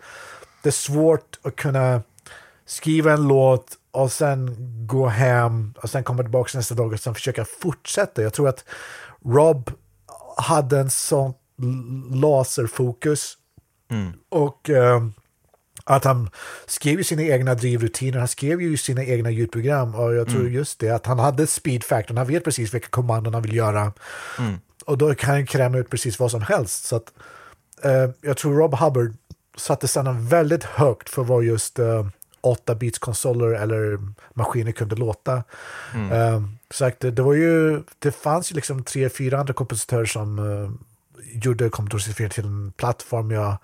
det är svårt att kunna skriva en låt och sen gå hem och sen komma tillbaka nästa dag och sen försöka fortsätta. Jag tror att Rob hade en sån laserfokus mm. och uh, att han skrev sina egna drivrutiner, han skrev ju sina egna ljudprogram och jag tror mm. just det att han hade speed factor, han vet precis vilka kommandon han vill göra. Mm. Och då kan han kräma ut precis vad som helst. Så att, eh, jag tror Rob Hubbard satte standarden väldigt högt för vad just eh, 8-bits-konsoler eller maskiner kunde låta. Mm. Eh, sagt, det, det, var ju, det fanns ju liksom tre, fyra andra kompositörer som eh, gjorde Commodore 64 till en plattform jag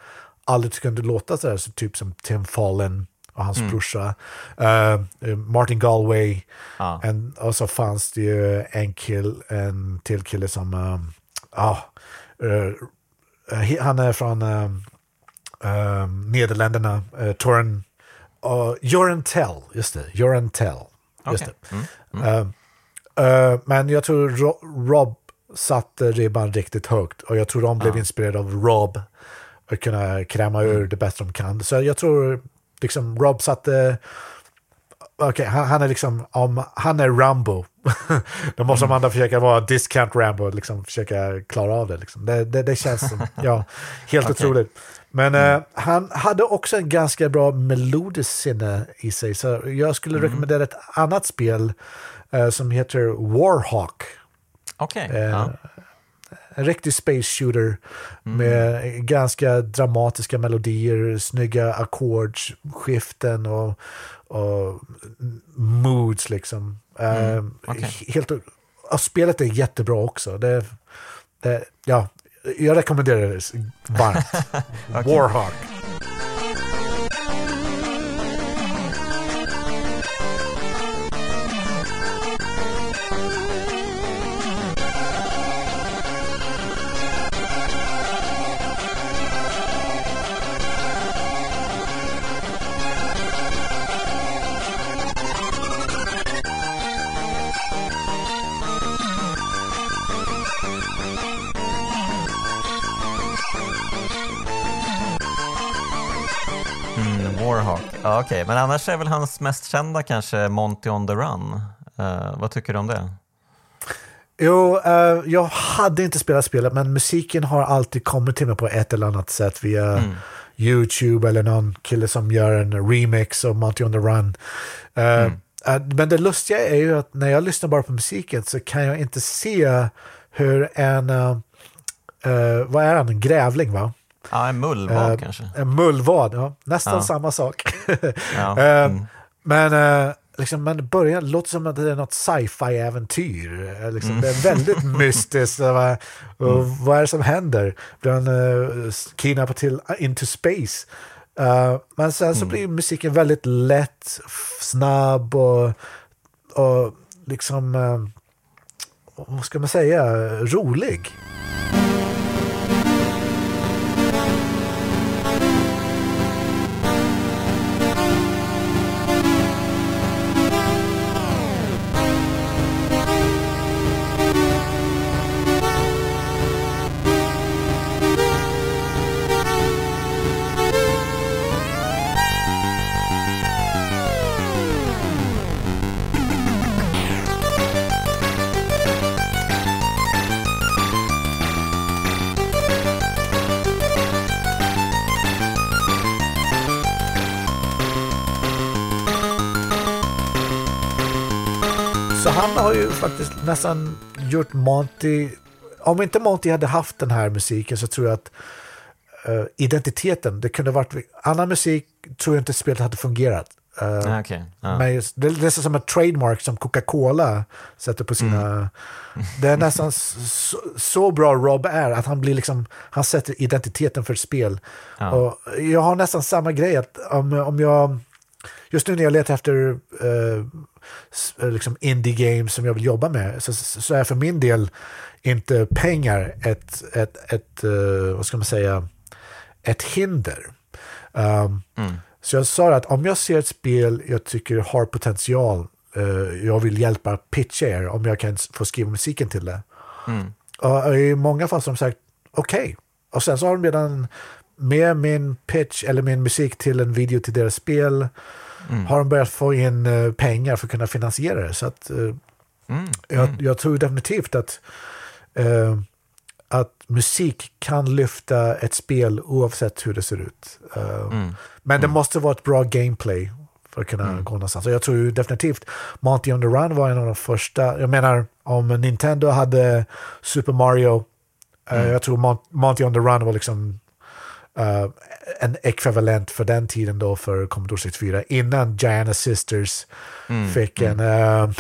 aldrig kunde låta sådär, så typ som Tim Fallen och hans mm. brorsa. Uh, Martin Galway. Ah. En, och så fanns det ju en kill, en till kille som, um, uh, uh, han är från uh, Nederländerna, uh, Toren, uh, Joran Tell, just det, Joran Tell. Just okay. det. Mm. Mm. men jag tror Ro Rob satte ribban riktigt högt och jag tror de blev inspirerade av Rob att kunna kräma ur mm. det bästa de kan. Så jag tror liksom Rob satte... Okay, han, han, är liksom, om han är Rambo, [laughs] då måste mm. de andra försöka vara discount Rambo, liksom försöka klara av det. Liksom. Det, det, det känns som, [laughs] ja, helt okay. otroligt. Men mm. uh, han hade också en ganska bra melodisk sinne i sig, så jag skulle mm. rekommendera ett annat spel uh, som heter Warhawk. Okej. Okay. Uh, ja en riktig space shooter mm. med ganska dramatiska melodier, snygga ackordsskiften och, och moods liksom. Mm. Uh, okay. helt, och spelet är jättebra också. Det, det, ja, jag rekommenderar det varmt. [laughs] okay. Warhawk. Ja, Okej, okay. men annars är väl hans mest kända kanske Monty on the Run. Uh, vad tycker du om det? Jo, uh, jag hade inte spelat spelet, men musiken har alltid kommit till mig på ett eller annat sätt via mm. YouTube eller någon kille som gör en remix av Monty on the Run. Uh, mm. men det lustiga är ju att när jag lyssnar bara på musiken så kan jag inte se hur en, vad är han, en grävling va? Ja, en mullvad kanske. En mullvad, ja. Nästan ja. samma sak. [laughs] ja. mm. Men liksom, men början låter som att det är något sci-fi-äventyr. Liksom, mm. Det är väldigt [laughs] mystiskt. Och, och mm. Vad är det som händer? Blir han uh, kidnappad till into space? Uh, men sen så mm. blir musiken väldigt lätt, snabb och, och liksom, vad ska man säga, rolig. Faktiskt nästan gjort Monty... Om inte Monty hade haft den här musiken så tror jag att uh, identiteten, det kunde varit... Annan musik tror jag inte spelet hade fungerat. Uh, okay. uh. Men just, det är som en trademark som Coca-Cola sätter på sina... Mm. Det är nästan så, så, bra Rob är att han blir liksom... Han sätter identiteten för ett spel. Uh. Och jag har nästan samma grej att om, om jag... Just nu när jag letar efter uh, liksom indie games som jag vill jobba med så, så är för min del inte pengar ett, ett, ett uh, vad ska man säga, ett hinder. Um, mm. Så jag sa att om jag ser ett spel jag tycker har potential, uh, jag vill hjälpa pitcha er om jag kan få skriva musiken till det. Mm. Och i många fall som sagt, okej. Okay. Och sen så har de redan med min pitch eller min musik till en video till deras spel mm. har de börjat få in uh, pengar för att kunna finansiera det. Så att, uh, mm. Jag, mm. jag, tror definitivt att, uh, att musik kan lyfta ett spel oavsett hur det ser ut. Mm. Men det mm. måste vara ett bra gameplay för att kunna mm. gå någonstans. Och jag tror definitivt Monty on the Run var en av de första. Jag menar, om Nintendo hade Super Mario, mm. jag tror Monty on the Run var liksom uh, en ekvivalent för den tiden då för Commodore 64 innan Giana Sisters mm, fick mm. [laughs] en uh,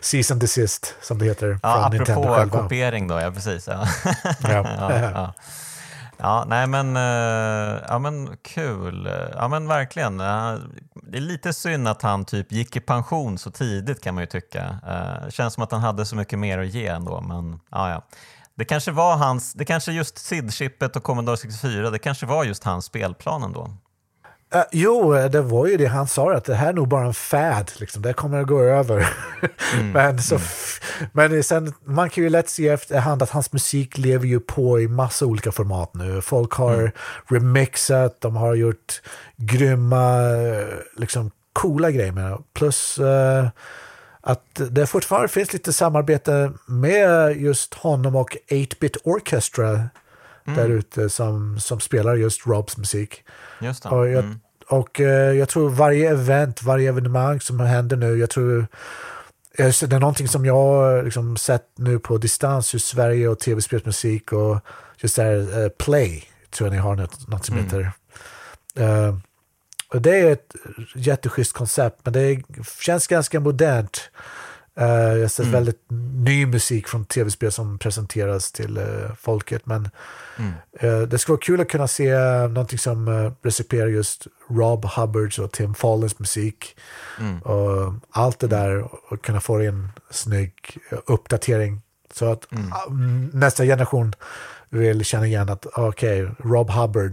season desist som det heter. Ja, från Nintendo själva. kopiering då, ja precis. Ja. [laughs] [laughs] ja. ja, ja. nej men, uh, ja, men kul. Ja men verkligen. Det är lite synd att han typ gick i pension så tidigt kan man ju tycka. Uh, känns som att han hade så mycket mer att ge ändå, men ja, ja. Det kanske var hans, det kanske just SID-chippet och Commodore 64, det kanske var just hans spelplan ändå. Uh, jo, det var ju det han sa, att det här är nog bara en fad, liksom. det kommer att gå över. [laughs] Mm. men, så, mm. men sen, man kan ju lätt se efterhand att hans musik lever ju på i massa olika format nu. Folk har mm. remixat, de har gjort grymma, liksom coola grejer med. Plus uh, att det fortfarande finns lite samarbete med just honom och 8-Bit Orchestra mm. där ute som, som spelar just Robs musik. Just och jag, mm. och uh, jag tror varje event, varje evenemang som händer nu, jag tror det är någonting som jag liksom sett nu på distans, just Sverige och tv-spelsmusik och just det här uh, Play, tror jag ni har något, något som mm. heter. Uh, och det är ett jätteschysst koncept, men det känns ganska modernt. Uh, jag har sett mm. väldigt ny musik från tv-spel som presenteras till uh, folket. Men mm. uh, det skulle vara kul att kunna se någonting som uh, recipierar just Rob Hubbards och Tim Fallens musik. Mm. Och allt det där och kunna få en snygg uppdatering. Så att mm. nästa generation vill känna igen att okej, okay, Rob Hubbard,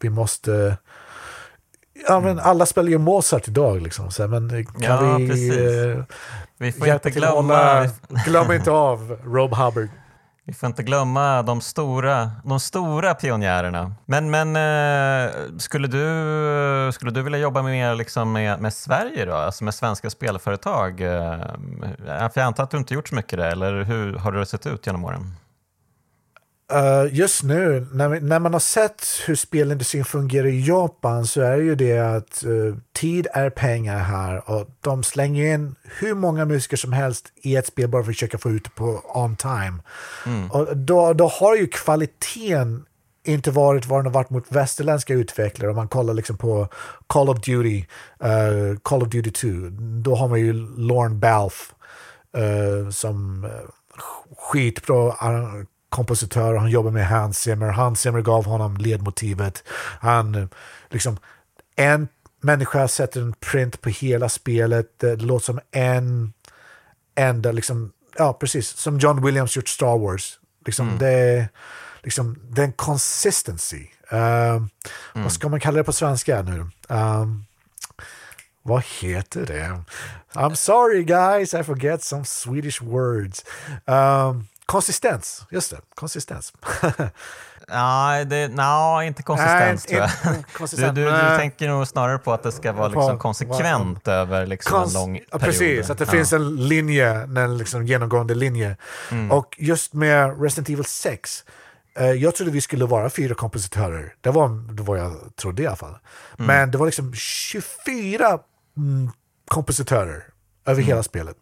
vi måste Ja, men alla spelar ju Mozart idag, liksom. Så, men kan ja, vi... Precis. vi får inte glömma... Glöm inte av Rob Hubbard. Vi får inte glömma de stora, de stora pionjärerna. Men, men eh, skulle, du, skulle du vilja jobba mer liksom med, med Sverige då? Alltså med svenska spelföretag? Eh, för jag antar att du inte gjort så mycket där, eller hur har det sett ut genom åren? Uh, just nu, när, vi, när, man har sett hur spelindustrin fungerar i Japan så är det ju det att uh, tid är pengar här och de slänger in hur många musiker som helst i ett spel bara för att försöka få ut det på on time. Mm. Och då, då har ju kvaliteten inte varit vad den har varit mot västerländska utvecklare. Om man kollar liksom på Call of Duty, uh, Call of Duty 2, då har man ju Lorne Balfe som skitbra kompositör, han jobbar med Hans Zimmer. Hans Zimmer gav honom ledmotivet. Han, liksom, en människa sätter en print på hela spelet. Det låter som en enda, liksom, ja precis, som John Williams gjort Star Wars. Liksom, mm. det, liksom, den consistency. Uh, mm. Vad ska man kalla det på svenska nu? Um, vad heter det? I'm sorry guys, I forget some Swedish words. Um, Konsistens, just det. Konsistens. [laughs] Ja, det, no, inte konsistens Nej, tror jag. Konsistent, du, du, du, tänker nog snarare på att det ska vara liksom konsekvent var, över liksom kons, en lång period. Precis, att det ja. finns en linje, en liksom genomgående linje. Mm. Och just med Resident Evil 6, eh, jag trodde vi skulle vara fyra kompositörer. Det var, det var jag trodde i alla fall. Mm. Men det var liksom 24 mm, kompositörer över mm. hela spelet.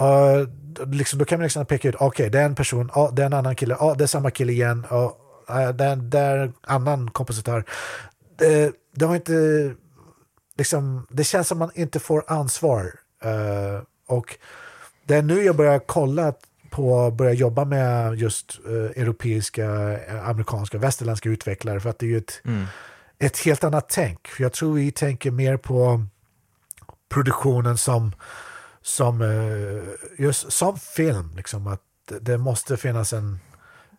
Uh, liksom, då kan man liksom peka ut, okej, okay, det är en person, oh, det är en annan kille, oh, det är samma kille igen, oh, det, är, det är en annan kompositör. Det, det, har inte, liksom, det känns som man inte får ansvar. Uh, och det är nu jag börjar kolla på, börja jobba med just uh, europeiska, amerikanska, västerländska utvecklare, för att det är ju ett, mm. ett helt annat tänk. Jag tror vi tänker mer på produktionen som som, eh, just, som film. Liksom, att det måste finnas en,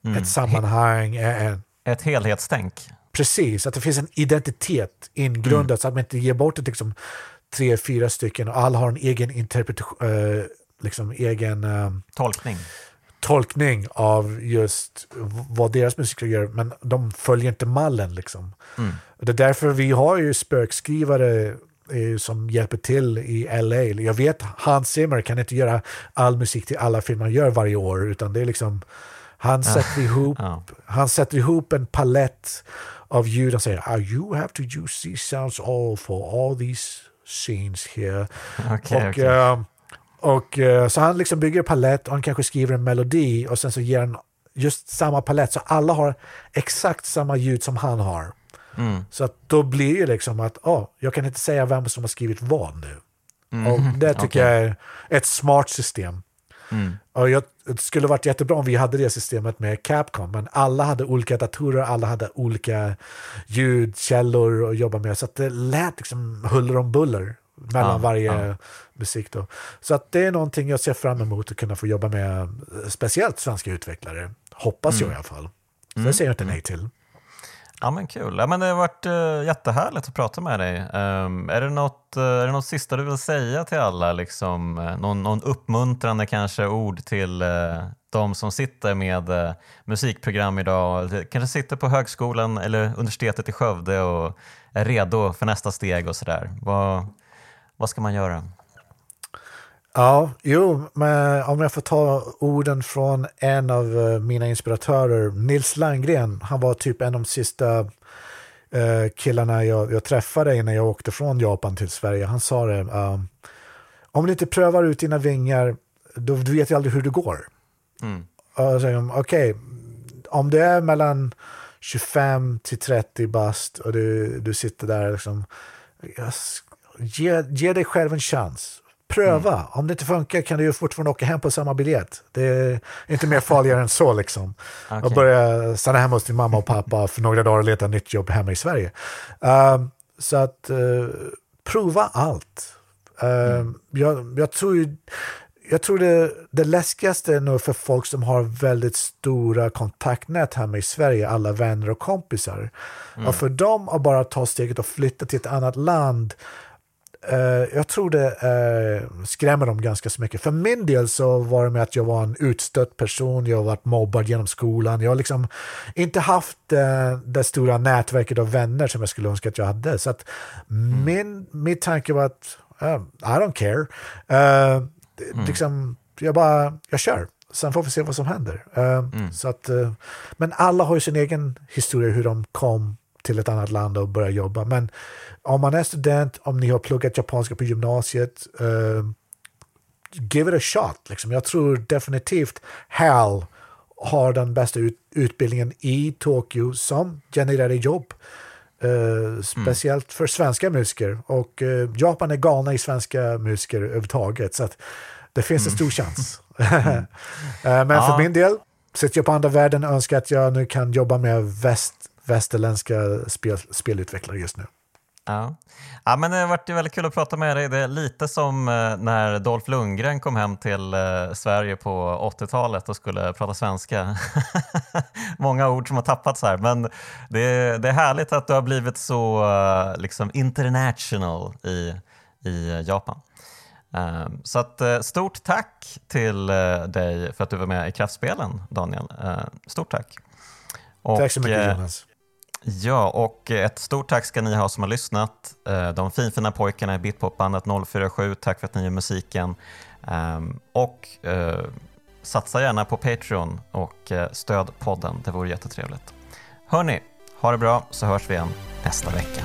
mm. ett sammanhang. En, ett helhetstänk. Precis, att det finns en identitet ingrundad mm. så att man inte ger bort det liksom, tre, fyra stycken och alla har en egen interpretation, äh, liksom egen äh, tolkning. tolkning av just vad deras musiker gör, men de följer inte mallen. Liksom. Mm. Det är därför vi har ju spökskrivare som hjälper till i LA. Jag vet Hans Zimmer kan inte göra all musik till alla filmer han gör varje år, utan det är liksom han sätter ihop, han sätter ihop en palett av ljud och säger oh, you have to use these sounds all for all these scenes here. Okay, och, okay. Uh, och uh, så han liksom bygger en palett och han kanske skriver en melodi och sen så ger han just samma palett så alla har exakt samma ljud som han har. Mm. Så att då blir det liksom att oh, jag kan inte säga vem som har skrivit vad nu. Mm. Och det [laughs] tycker okay. jag är ett smart system. Mm. Och jag, det skulle varit jättebra om vi hade det systemet med Capcom, men alla hade olika datorer, alla hade olika ljudkällor att jobba med, så att det lät liksom huller om buller mellan ja, varje ja. musik. Då. Så att det är någonting jag ser fram emot att kunna få jobba med, speciellt svenska utvecklare, hoppas mm. jag i alla fall. Så mm. det säger jag inte nej till. Ja men kul. Ja, men det har varit uh, jättehärligt att prata med dig. Um, är, det något, uh, är det något sista du vill säga till alla? Liksom, uh, någon, någon uppmuntrande kanske ord till uh, de som sitter med musikprogram idag, kanske sitter på högskolan eller universitetet i Skövde och är redo för nästa steg och sådär. Vad, vad ska man göra? Ja, jo, men om jag får ta orden från en av eh, mina inspiratörer, Nils Landgren. Han var typ en av de sista uh, killarna jag, jag, träffade innan jag åkte från Japan till Sverige. Han sa det, uh, om du inte prövar ut dina vingar, då du vet ju aldrig hur det går. Mm. Okej, okay, om det är mellan 25 till 30 bast och du, du sitter där liksom, ge, ge dig själv en chans Pröva. Mm. Om det inte funkar kan du ju fortfarande åka hem på samma biljett. Det är inte mer farligare än så. liksom. Okay. Och börja stanna hemma hos din mamma och pappa för några dagar och leta nytt jobb hemma i Sverige. Uh, så att uh, prova allt. Uh, mm. jag, jag, tror ju, jag tror det, det läskigaste nu för folk som har väldigt stora kontaktnät hemma i Sverige, alla vänner och kompisar. Mm. Och för dem att bara ta steget och flytta till ett annat land Uh, jag tror det uh, skrämmer dem ganska så mycket. För min del så var det med att jag var en utstött person, jag har varit mobbad genom skolan. Jag har liksom inte haft uh, det stora nätverket av vänner som jag skulle önska att jag hade. Så att mm. min, min tanke var att uh, I don't care. Uh, mm. liksom, jag bara, jag kör. sen får vi se vad som händer. Uh, mm. så att, men alla har ju sin egen historia hur de kom till ett annat land och började jobba. Men om man är student, om ni har pluggat japanska på gymnasiet, uh, give it a shot. Liksom. Jag tror definitivt HAL har den bästa ut utbildningen i Tokyo som genererar jobb. Uh, speciellt mm. för svenska musiker. Och uh, Japan är galna i svenska musiker överhuvudtaget. Så det finns mm. en stor chans. [laughs] men ja. för min del sitter jag på andra världen och önskar att jag nu kan jobba med väst, västerländska spel, spelutvecklare just nu. Ja. ja, men det har varit väldigt kul att prata med dig. Det är lite som eh, när Dolph Lundgren kom hem till eh, Sverige på 80-talet och skulle prata svenska. [laughs] Många ord som har tappats här, men det är, det är härligt att du har blivit så eh, liksom, international i, i Japan. Ehm, så att, stort tack till dig för att du var med i Kraftspelen, Daniel. Stort tack. Och, tack så mycket, Jonas. Ja, och ett stort tack ska ni ha som har lyssnat. Eh, de finfina pojkarna i Bitpopbandet 047, tack för att ni gör musiken. Ehm, och eh, satsa gärna på Patreon och eh, stöd podden, det vore jättetrevligt. Hörni, ha det bra så hörs vi igen nästa vecka.